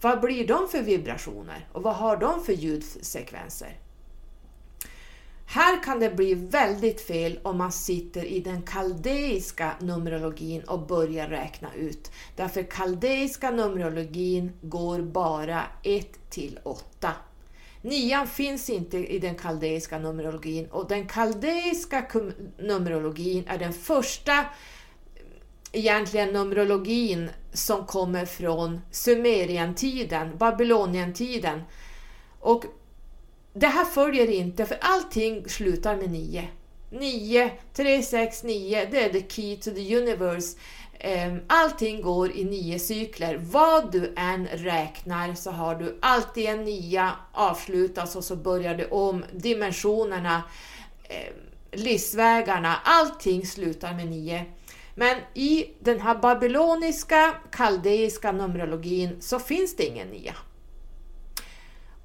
Vad blir de för vibrationer och vad har de för ljudsekvenser? Här kan det bli väldigt fel om man sitter i den kaldeiska numerologin och börjar räkna ut. Därför kaldeiska numerologin går bara 1 till 8. Nian finns inte i den kaldeiska numerologin och den kaldeiska numerologin är den första egentligen numerologin som kommer från Sumerientiden, Babylonientiden. Och det här följer inte, för allting slutar med 9. 9, 3, 6, 9, det är the key to the universe. Ehm, allting går i nio cykler. Vad du än räknar så har du alltid en nia, avslutas och så börjar det om. Dimensionerna, ehm, livsvägarna, allting slutar med nio. Men i den här babyloniska, kaldeiska numerologin så finns det ingen nia.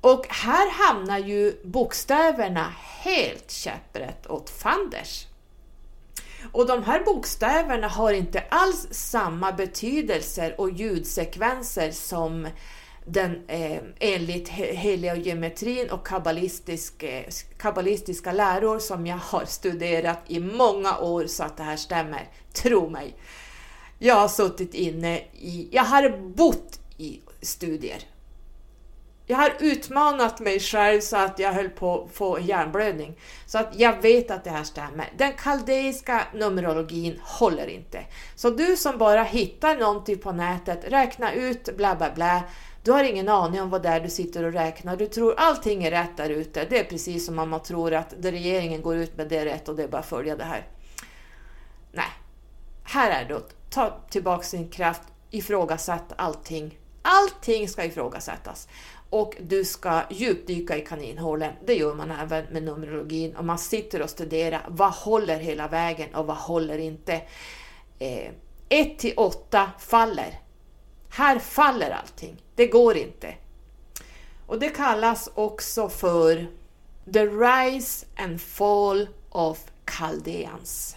Och här hamnar ju bokstäverna helt käpprätt åt fanders. Och de här bokstäverna har inte alls samma betydelser och ljudsekvenser som den eh, enligt heliogeometrin och kabbalistisk, eh, kabbalistiska läror som jag har studerat i många år så att det här stämmer. Tro mig. Jag har suttit inne i, jag har bott i studier jag har utmanat mig själv så att jag höll på att få hjärnblödning. Så att jag vet att det här stämmer. Den kaldeiska numerologin håller inte. Så du som bara hittar någonting på nätet, räkna ut bla bla bla. Du har ingen aning om vad det är du sitter och räknar. Du tror allting är rätt där ute. Det är precis som om man tror att det regeringen går ut med det är rätt och det är bara att följa det här. Nej, här är det att ta tillbaka sin kraft, ifrågasätt allting. Allting ska ifrågasättas och du ska djupdyka i kaninhålen. Det gör man även med Numerologin och man sitter och studerar vad håller hela vägen och vad håller inte. 1 eh, till 8 faller. Här faller allting. Det går inte. Och det kallas också för The Rise and Fall of Chaldeans.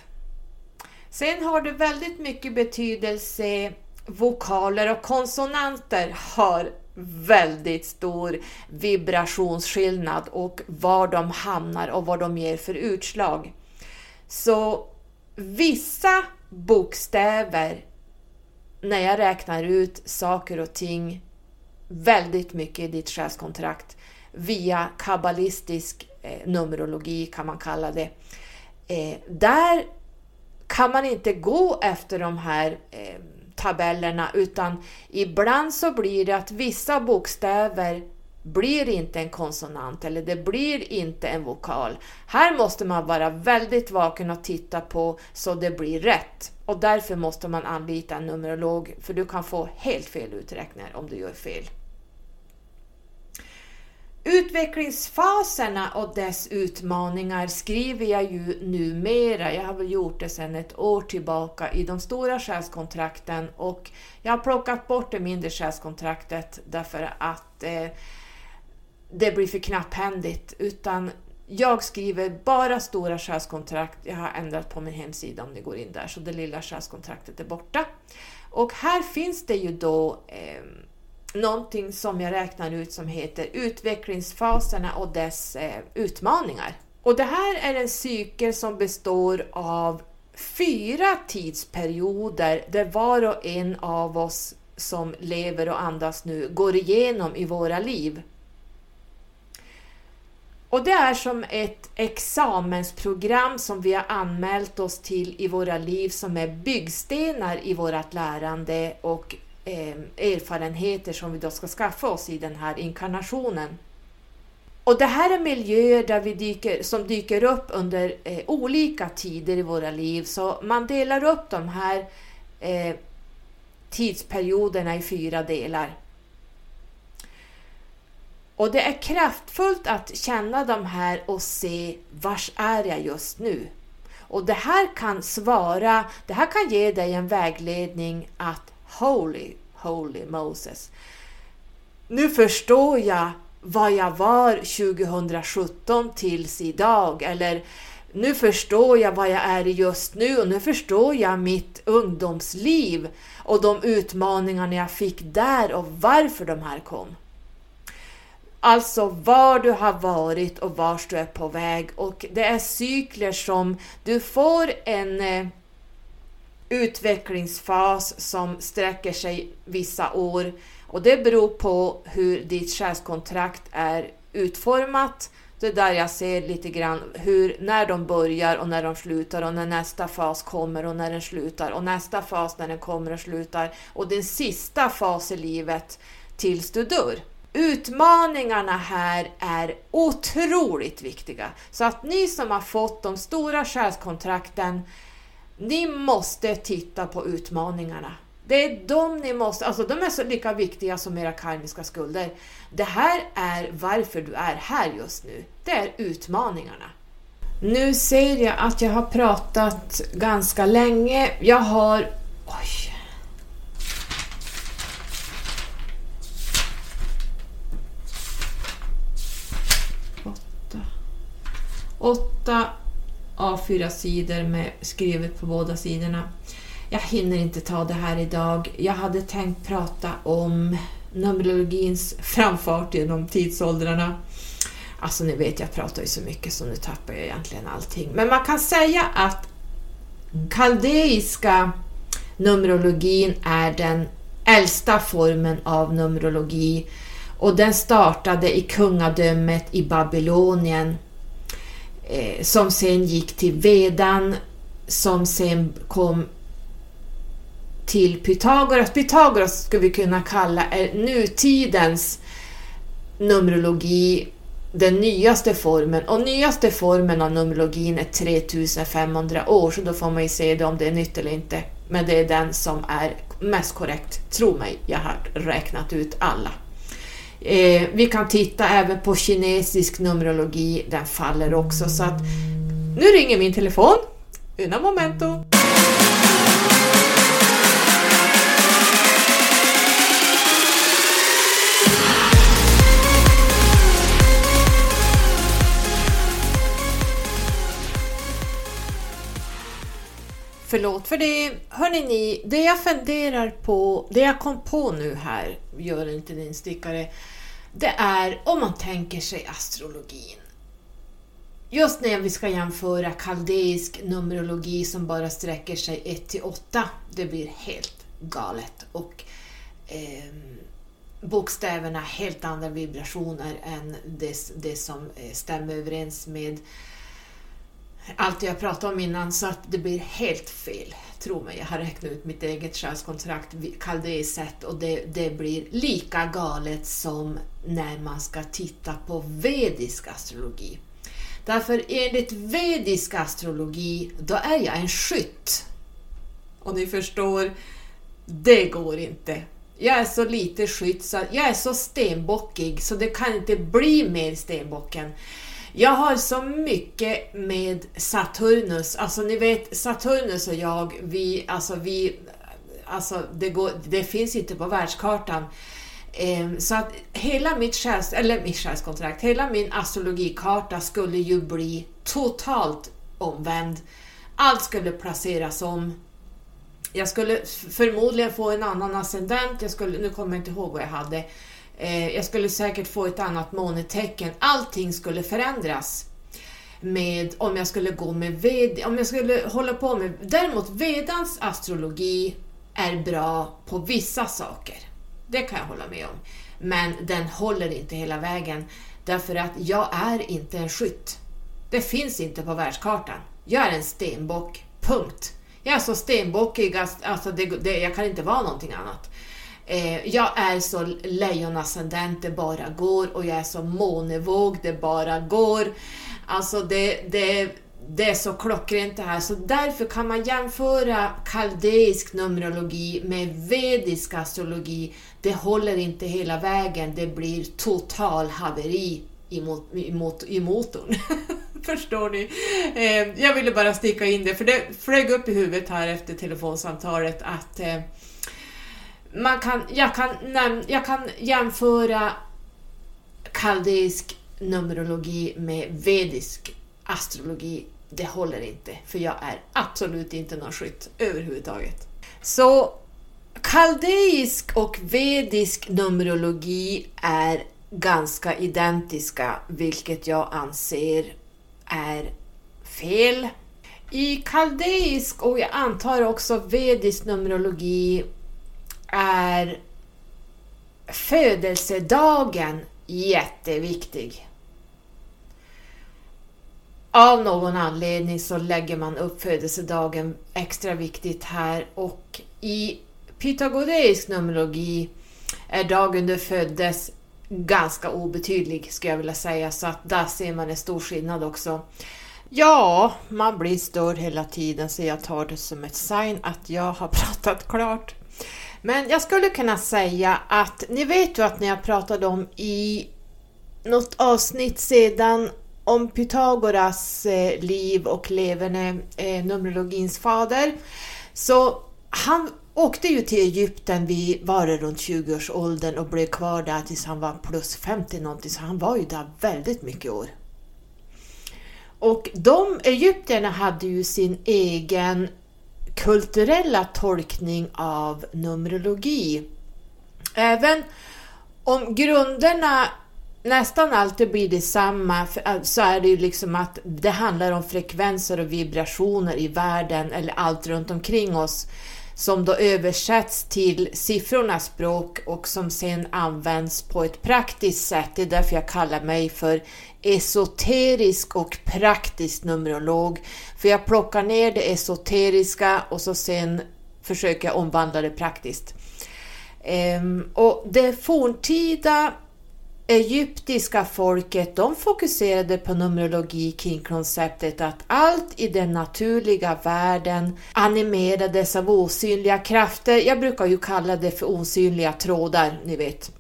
Sen har det väldigt mycket betydelse vokaler och konsonanter har väldigt stor vibrationsskillnad och var de hamnar och vad de ger för utslag. Så vissa bokstäver, när jag räknar ut saker och ting väldigt mycket i ditt själskontrakt via kabbalistisk eh, numerologi kan man kalla det. Eh, där kan man inte gå efter de här eh, tabellerna utan ibland så blir det att vissa bokstäver blir inte en konsonant eller det blir inte en vokal. Här måste man vara väldigt vaken och titta på så det blir rätt. Och därför måste man anlita en numerolog för du kan få helt fel uträkningar om du gör fel. Utvecklingsfaserna och dess utmaningar skriver jag ju numera, jag har väl gjort det sedan ett år tillbaka i de stora själskontrakten och jag har plockat bort det mindre själskontraktet därför att eh, det blir för knapphändigt utan jag skriver bara stora själskontrakt. Jag har ändrat på min hemsida om ni går in där så det lilla själskontraktet är borta. Och här finns det ju då eh, någonting som jag räknar ut som heter utvecklingsfaserna och dess eh, utmaningar. Och det här är en cykel som består av fyra tidsperioder där var och en av oss som lever och andas nu går igenom i våra liv. Och det är som ett examensprogram som vi har anmält oss till i våra liv som är byggstenar i vårt lärande och Eh, erfarenheter som vi då ska skaffa oss i den här inkarnationen. Och det här är miljöer där vi dyker, som dyker upp under eh, olika tider i våra liv, så man delar upp de här eh, tidsperioderna i fyra delar. Och det är kraftfullt att känna de här och se vars är jag just nu? Och det här kan svara, det här kan ge dig en vägledning att Holy, Holy Moses. Nu förstår jag vad jag var 2017 tills idag eller nu förstår jag vad jag är just nu och nu förstår jag mitt ungdomsliv och de utmaningarna jag fick där och varför de här kom. Alltså var du har varit och vart du är på väg och det är cykler som du får en eh, utvecklingsfas som sträcker sig vissa år och det beror på hur ditt själskontrakt är utformat. Det är där jag ser lite grann hur, när de börjar och när de slutar och när nästa fas kommer och när den slutar och nästa fas när den kommer och slutar och den sista fas i livet tills du dör. Utmaningarna här är otroligt viktiga. Så att ni som har fått de stora själskontrakten, ni måste titta på utmaningarna. Det är de ni måste, alltså de är så lika viktiga som era karmiska skulder. Det här är varför du är här just nu. Det är utmaningarna. Nu ser jag att jag har pratat ganska länge. Jag har... Oj. Åtta. Åtta A4-sidor med skrivet på båda sidorna. Jag hinner inte ta det här idag. Jag hade tänkt prata om Numerologins framfart genom tidsåldrarna. Alltså ni vet, jag pratar ju så mycket så nu tappar jag egentligen allting. Men man kan säga att kaldeiska Numerologin är den äldsta formen av Numerologi och den startade i kungadömet i Babylonien eh, som sen gick till Vedan som sen kom till Pythagoras. Pythagoras skulle vi kunna kalla är nutidens Numerologi, den nyaste formen. Och nyaste formen av Numerologin är 3500 år, så då får man ju se det om det är nytt eller inte. Men det är den som är mest korrekt, tro mig, jag har räknat ut alla. Eh, vi kan titta även på kinesisk Numerologi, den faller också. Så att nu ringer min telefon. Una momento! Förlåt för det. Hörni ni, det jag funderar på, det jag kom på nu här, gör inte din stickare, det är om man tänker sig astrologin. Just när vi ska jämföra kaldeisk numerologi som bara sträcker sig 1 till 8, det blir helt galet. Och eh, bokstäverna helt andra vibrationer än det, det som eh, stämmer överens med allt jag pratade om innan så att det blir helt fel. Tro mig, jag har räknat ut mitt eget själskontrakt kaldeisätt och det, det blir lika galet som när man ska titta på vedisk astrologi. Därför enligt vedisk astrologi, då är jag en skytt. Och ni förstår, det går inte. Jag är så lite skytt, så jag är så stenbockig så det kan inte bli mer stenbocken. Jag har så mycket med Saturnus, alltså ni vet Saturnus och jag, vi, alltså vi, alltså det, går, det finns inte på världskartan. Ehm, så att hela mitt, själs, eller mitt själskontrakt, hela min astrologikarta skulle ju bli totalt omvänd. Allt skulle placeras om. Jag skulle förmodligen få en annan ascendent, jag skulle, nu kommer jag inte ihåg vad jag hade. Eh, jag skulle säkert få ett annat månetecken. Allting skulle förändras med om jag skulle gå med ved, om jag skulle hålla på med... Däremot vedans astrologi är bra på vissa saker. Det kan jag hålla med om. Men den håller inte hela vägen därför att jag är inte en skytt. Det finns inte på världskartan. Jag är en stenbock, punkt. Jag är så stenbockig alltså det, det, jag kan inte vara någonting annat. Eh, jag är så lejonascendent det bara går och jag är så månevåg det bara går. Alltså det, det, det är så klockrent det här, så därför kan man jämföra kaldeisk numerologi med vedisk astrologi. Det håller inte hela vägen, det blir total haveri i, mot, i, mot, i motorn. (laughs) Förstår ni? Eh, jag ville bara sticka in det, för det flög upp i huvudet här efter telefonsamtalet att eh, man kan, jag, kan jag kan jämföra kaldeisk numerologi med vedisk astrologi. Det håller inte, för jag är absolut inte någon skytt överhuvudtaget. Så kaldeisk och vedisk numerologi är ganska identiska, vilket jag anser är fel. I kaldeisk och jag antar också vedisk numerologi är födelsedagen jätteviktig. Av någon anledning så lägger man upp födelsedagen extra viktigt här och i pythagoreisk numerologi är dagen du föddes ganska obetydlig skulle jag vilja säga så att där ser man en stor skillnad också. Ja, man blir störd hela tiden så jag tar det som ett sign att jag har (laughs) pratat klart. Men jag skulle kunna säga att ni vet ju att när jag pratade om i något avsnitt sedan om Pythagoras eh, liv och leverne, eh, Numerologins fader, så han åkte ju till Egypten vid, var det runt 20-årsåldern och blev kvar där tills han var plus 50 någonting, så han var ju där väldigt mycket år. Och de egyptierna hade ju sin egen kulturella tolkning av Numerologi. Även om grunderna nästan alltid blir detsamma eh, så är det ju liksom att det handlar om frekvenser och vibrationer i världen eller allt runt omkring oss som då översätts till siffrornas språk och som sen används på ett praktiskt sätt. Det är därför jag kallar mig för esoterisk och praktisk numerolog. För jag plockar ner det esoteriska och så sen försöker jag omvandla det praktiskt. Ehm, och det forntida egyptiska folket de fokuserade på numerologi kring konceptet att allt i den naturliga världen animerades av osynliga krafter. Jag brukar ju kalla det för osynliga trådar, ni vet.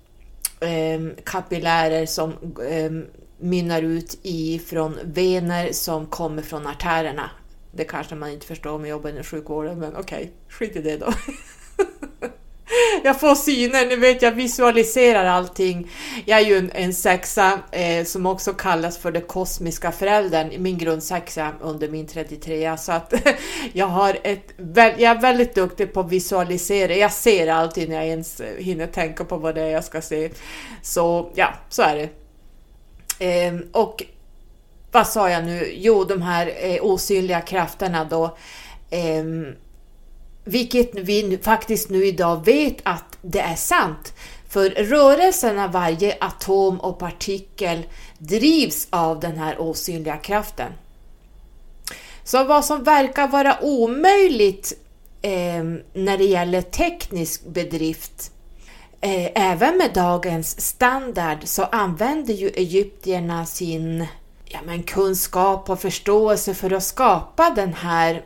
Ehm, kapillärer som ehm, mynnar ut i från vener som kommer från artärerna. Det kanske man inte förstår om man jobbar inom sjukvården, men okej, okay, skit i det då. (laughs) (laughs) jag får syner, ni vet jag visualiserar allting. Jag är ju en, en sexa eh, som också kallas för den kosmiska föräldern, min grundsexa under min 33 så att (laughs) jag har ett, jag är väldigt duktig på att visualisera, jag ser alltid när jag ens eh, hinner tänka på vad det är jag ska se. Så ja, så är det. Eh, och vad sa jag nu? Jo, de här eh, osynliga krafterna då. Ehm, vilket vi faktiskt nu idag vet att det är sant. För rörelsen av varje atom och partikel drivs av den här osynliga kraften. Så vad som verkar vara omöjligt eh, när det gäller teknisk bedrift eh, även med dagens standard så använder ju egyptierna sin ja, men kunskap och förståelse för att skapa den här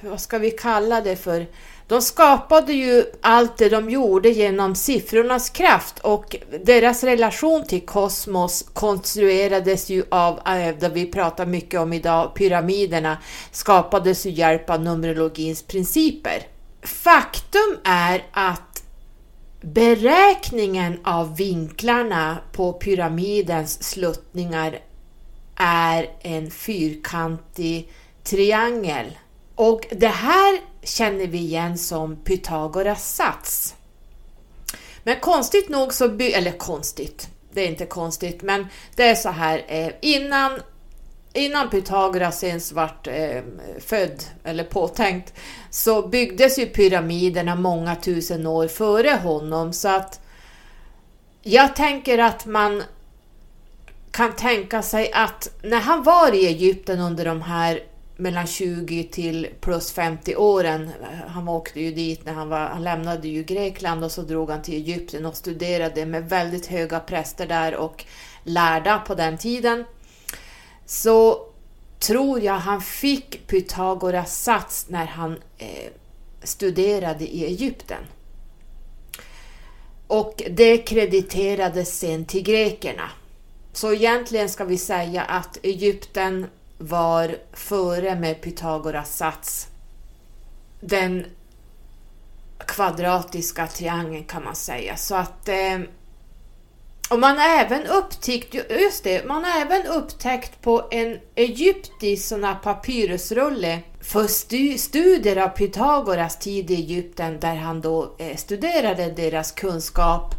vad ska vi kalla det för? De skapade ju allt det de gjorde genom siffrornas kraft och deras relation till kosmos konstruerades ju av, eh, det vi pratar mycket om idag, pyramiderna, skapades ju hjälp av Numerologins principer. Faktum är att beräkningen av vinklarna på pyramidens sluttningar är en fyrkantig triangel och det här känner vi igen som Pythagoras sats. Men konstigt nog så, by eller konstigt, det är inte konstigt, men det är så här eh, innan Innan Pythagoras ens vart eh, född eller påtänkt så byggdes ju pyramiderna många tusen år före honom så att jag tänker att man kan tänka sig att när han var i Egypten under de här mellan 20 till plus 50 åren. Han åkte ju dit när han var, han lämnade ju Grekland och så drog han till Egypten och studerade med väldigt höga präster där och lärda på den tiden. Så tror jag han fick Pythagoras sats när han eh, studerade i Egypten. Och det krediterades sen till grekerna. Så egentligen ska vi säga att Egypten var före med Pythagoras sats. Den kvadratiska triangeln kan man säga. Så att eh, och man har även upptäckt, just det, man har även upptäckt på en egyptisk sån här papyrusrulle för studier av Pythagoras tid i Egypten där han då eh, studerade deras kunskap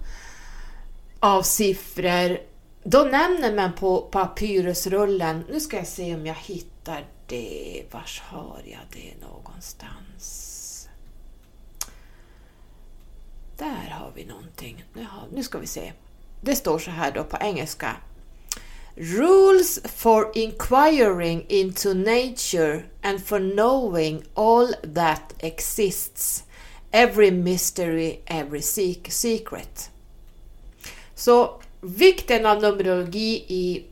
av siffror. Då nämner man på papyrusrullen, nu ska jag se om jag hittar det, vars har jag det någonstans? Där har vi någonting, nu, har, nu ska vi se. Det står så här då på engelska. Rules for inquiring into nature and for knowing all that exists. Every mystery, every secret. Så vikten av numerologi i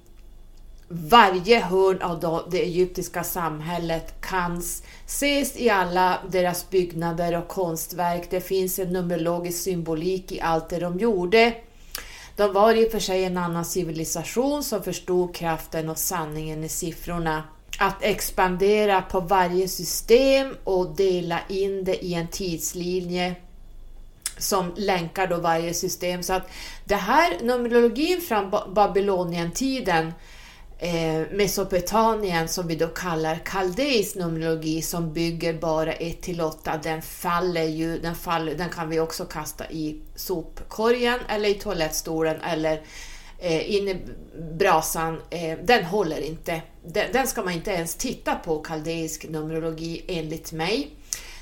varje hörn av det egyptiska samhället kan ses i alla deras byggnader och konstverk. Det finns en numerologisk symbolik i allt det de gjorde. De var i och för sig en annan civilisation som förstod kraften och sanningen i siffrorna. Att expandera på varje system och dela in det i en tidslinje som länkar då varje system. Så att det här numerologin från Babylonientiden eh, Mesopotamien som vi då kallar kaldeisk numerologi som bygger bara 1 till 8, den faller ju, den, faller, den kan vi också kasta i sopkorgen eller i toalettstolen eller eh, in i brasan. Eh, den håller inte. Den, den ska man inte ens titta på, kaldeisk numerologi enligt mig.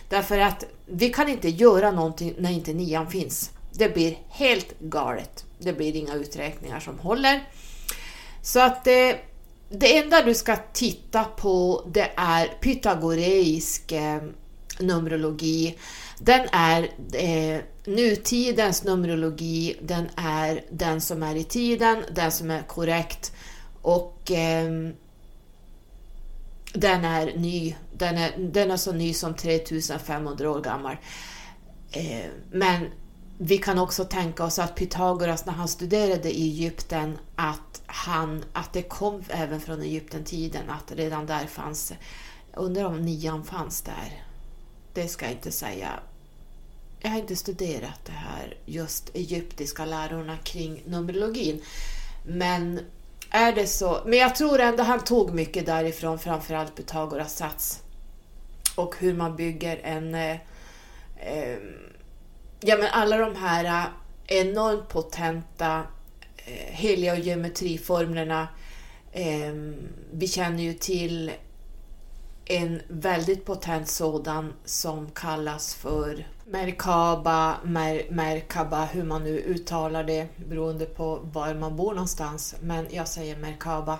Därför att vi kan inte göra någonting när inte nian finns. Det blir helt galet. Det blir inga uträkningar som håller. Så att eh, det enda du ska titta på det är pythagoreisk eh, numerologi. Den är eh, nutidens numerologi, den är den som är i tiden, den som är korrekt och eh, den är ny. Den är, den är så ny som 3500 år gammal. Eh, men vi kan också tänka oss att Pythagoras när han studerade i Egypten att, han, att det kom även från Egypten-tiden, att redan där fanns, undrar om nian fanns där. Det ska jag inte säga. Jag har inte studerat det här just egyptiska lärorna kring numerologin. Men är det så? Men jag tror ändå han tog mycket därifrån, framförallt Pythagoras sats. Och hur man bygger en eh, eh, ja, men alla de här eh, enormt potenta eh, heliogeometriformlerna. Eh, vi känner ju till en väldigt potent sådan som kallas för Merkaba, Mer, Merkaba, hur man nu uttalar det beroende på var man bor någonstans. Men jag säger Merkaba.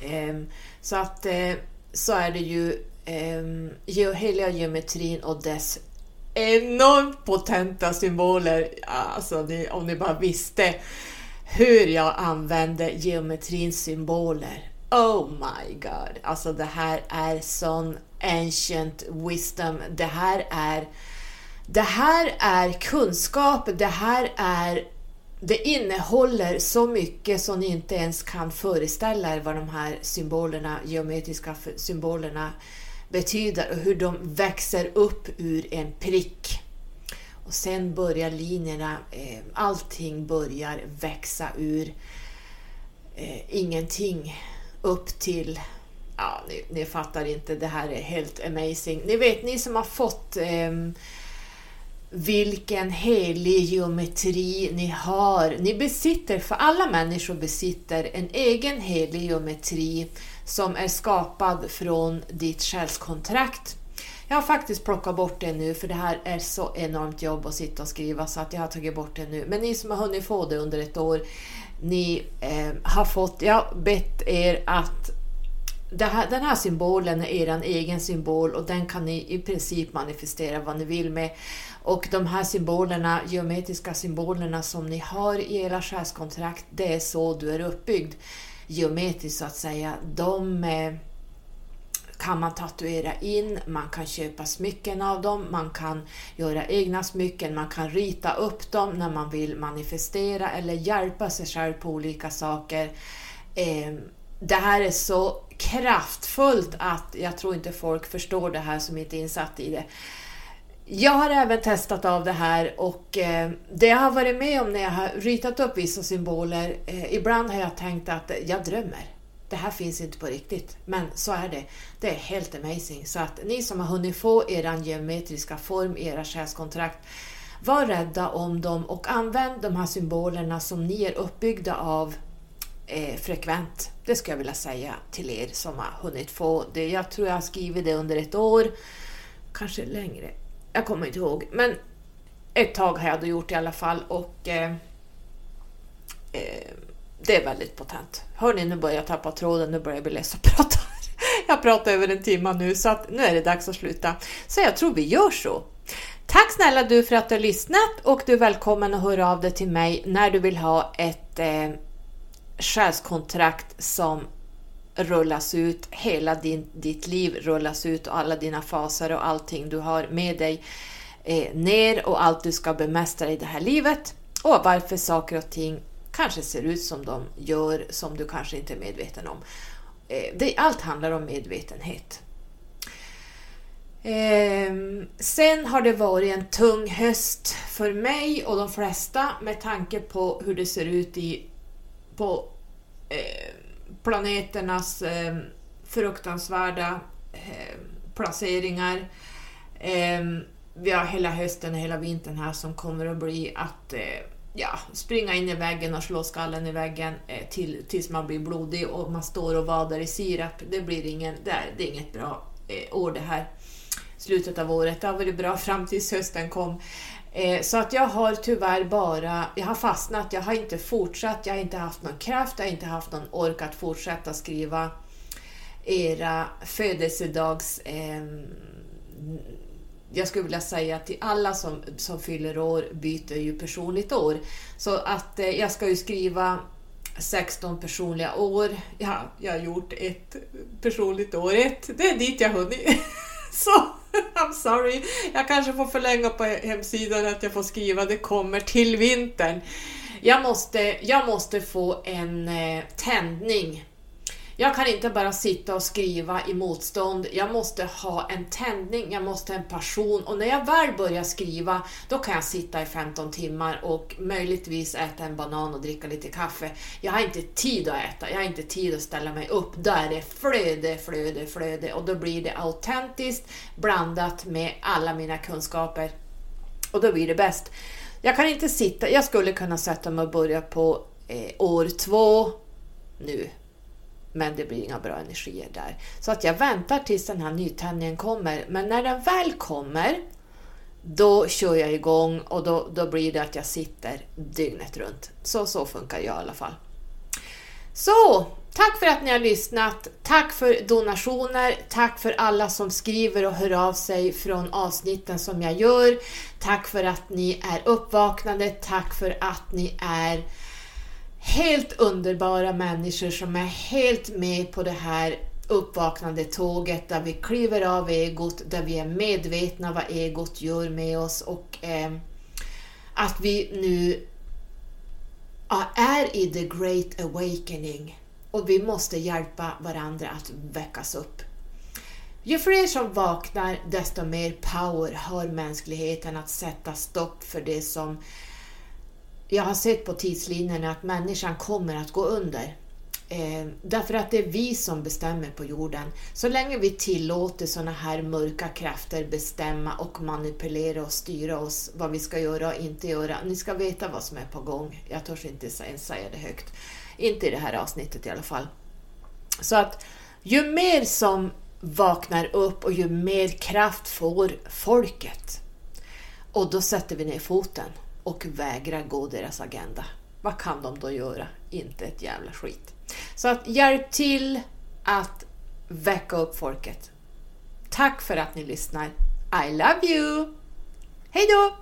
Eh, så att eh, så är det ju eh, heliogeometrin och dess enormt potenta symboler. Alltså, ni, om ni bara visste hur jag använder geometrins symboler. Oh my god! Alltså det här är sån ancient wisdom. Det här är, det här är kunskap. Det här är det innehåller så mycket som ni inte ens kan föreställa er vad de här symbolerna, geometriska symbolerna betyder och hur de växer upp ur en prick. Och sen börjar linjerna, eh, allting börjar växa ur eh, ingenting upp till Ja, ni, ni, fattar inte, det här är helt amazing. Ni vet, ni som har fått eh, vilken helig geometri ni har. Ni besitter, för alla människor besitter en egen helig geometri som är skapad från ditt själskontrakt. Jag har faktiskt plockat bort det nu för det här är så enormt jobb att sitta och skriva så att jag har tagit bort det nu. Men ni som har hunnit få det under ett år, ni eh, har fått, jag har bett er att här, den här symbolen är er egen symbol och den kan ni i princip manifestera vad ni vill med. Och de här symbolerna, geometriska symbolerna som ni har i era själskontrakt, det är så du är uppbyggd geometriskt så att säga, de eh, kan man tatuera in, man kan köpa smycken av dem, man kan göra egna smycken, man kan rita upp dem när man vill manifestera eller hjälpa sig själv på olika saker. Ehm, det här är så kraftfullt att jag tror inte folk förstår det här som inte är insatt i det. Jag har även testat av det här och eh, det jag har varit med om när jag har ritat upp vissa symboler, eh, ibland har jag tänkt att jag drömmer. Det här finns inte på riktigt, men så är det. Det är helt amazing. Så att ni som har hunnit få er geometriska form, era själskontrakt, var rädda om dem och använd de här symbolerna som ni är uppbyggda av eh, frekvent. Det skulle jag vilja säga till er som har hunnit få det. Jag tror jag har skrivit det under ett år, kanske längre. Jag kommer inte ihåg, men ett tag har jag då gjort i alla fall och eh, eh, det är väldigt potent. Hörni, nu börjar jag tappa tråden, nu börjar jag bli less (laughs) att prata. Jag pratar över en timme nu så att nu är det dags att sluta. Så jag tror vi gör så. Tack snälla du för att du har lyssnat och du är välkommen att höra av dig till mig när du vill ha ett eh, själskontrakt som rullas ut, hela din, ditt liv rullas ut och alla dina faser och allting du har med dig eh, ner och allt du ska bemästra i det här livet och varför saker och ting kanske ser ut som de gör som du kanske inte är medveten om. Eh, det, allt handlar om medvetenhet. Eh, sen har det varit en tung höst för mig och de flesta med tanke på hur det ser ut i, på eh, planeternas eh, fruktansvärda eh, placeringar. Eh, vi har hela hösten och hela vintern här som kommer att bli att eh, ja, springa in i väggen och slå skallen i väggen eh, till, tills man blir blodig och man står och vadar i sirap. Det, blir ingen, det, är, det är inget bra eh, år det här. Slutet av året. Det har varit bra fram tills hösten kom. Eh, så att jag har tyvärr bara, jag har fastnat, jag har inte fortsatt, jag har inte haft någon kraft, jag har inte haft någon ork att fortsätta skriva era födelsedags eh, jag skulle vilja säga till alla som, som fyller år byter ju personligt år. Så att eh, jag ska ju skriva 16 personliga år. Ja, jag har gjort ett personligt år, ett. Det är dit jag hunnit. (laughs) Så (laughs) I'm sorry. Jag kanske får förlänga på hemsidan att jag får skriva det kommer till vintern. Jag måste, jag måste få en eh, tändning jag kan inte bara sitta och skriva i motstånd, jag måste ha en tändning, jag måste ha en passion och när jag väl börjar skriva då kan jag sitta i 15 timmar och möjligtvis äta en banan och dricka lite kaffe. Jag har inte tid att äta, jag har inte tid att ställa mig upp. Då är det flöde, flöde, flöde och då blir det autentiskt blandat med alla mina kunskaper och då blir det bäst. Jag kan inte sitta, jag skulle kunna sätta mig och börja på eh, år två nu men det blir inga bra energier där. Så att jag väntar tills den här nytändningen kommer. Men när den väl kommer, då kör jag igång och då, då blir det att jag sitter dygnet runt. Så, så funkar jag i alla fall. Så, tack för att ni har lyssnat. Tack för donationer. Tack för alla som skriver och hör av sig från avsnitten som jag gör. Tack för att ni är uppvaknade. Tack för att ni är helt underbara människor som är helt med på det här uppvaknande tåget där vi kliver av egot, där vi är medvetna vad egot gör med oss och eh, att vi nu är i the great awakening och vi måste hjälpa varandra att väckas upp. Ju fler som vaknar, desto mer power har mänskligheten att sätta stopp för det som jag har sett på tidslinjerna att människan kommer att gå under. Eh, därför att det är vi som bestämmer på jorden. Så länge vi tillåter sådana här mörka krafter bestämma och manipulera och styra oss vad vi ska göra och inte göra. Ni ska veta vad som är på gång. Jag törs inte ens säga det högt. Inte i det här avsnittet i alla fall. Så att ju mer som vaknar upp och ju mer kraft får folket. Och då sätter vi ner foten och vägrar gå deras agenda. Vad kan de då göra? Inte ett jävla skit. Så att hjälp till att väcka upp folket. Tack för att ni lyssnar. I love you! Hej då!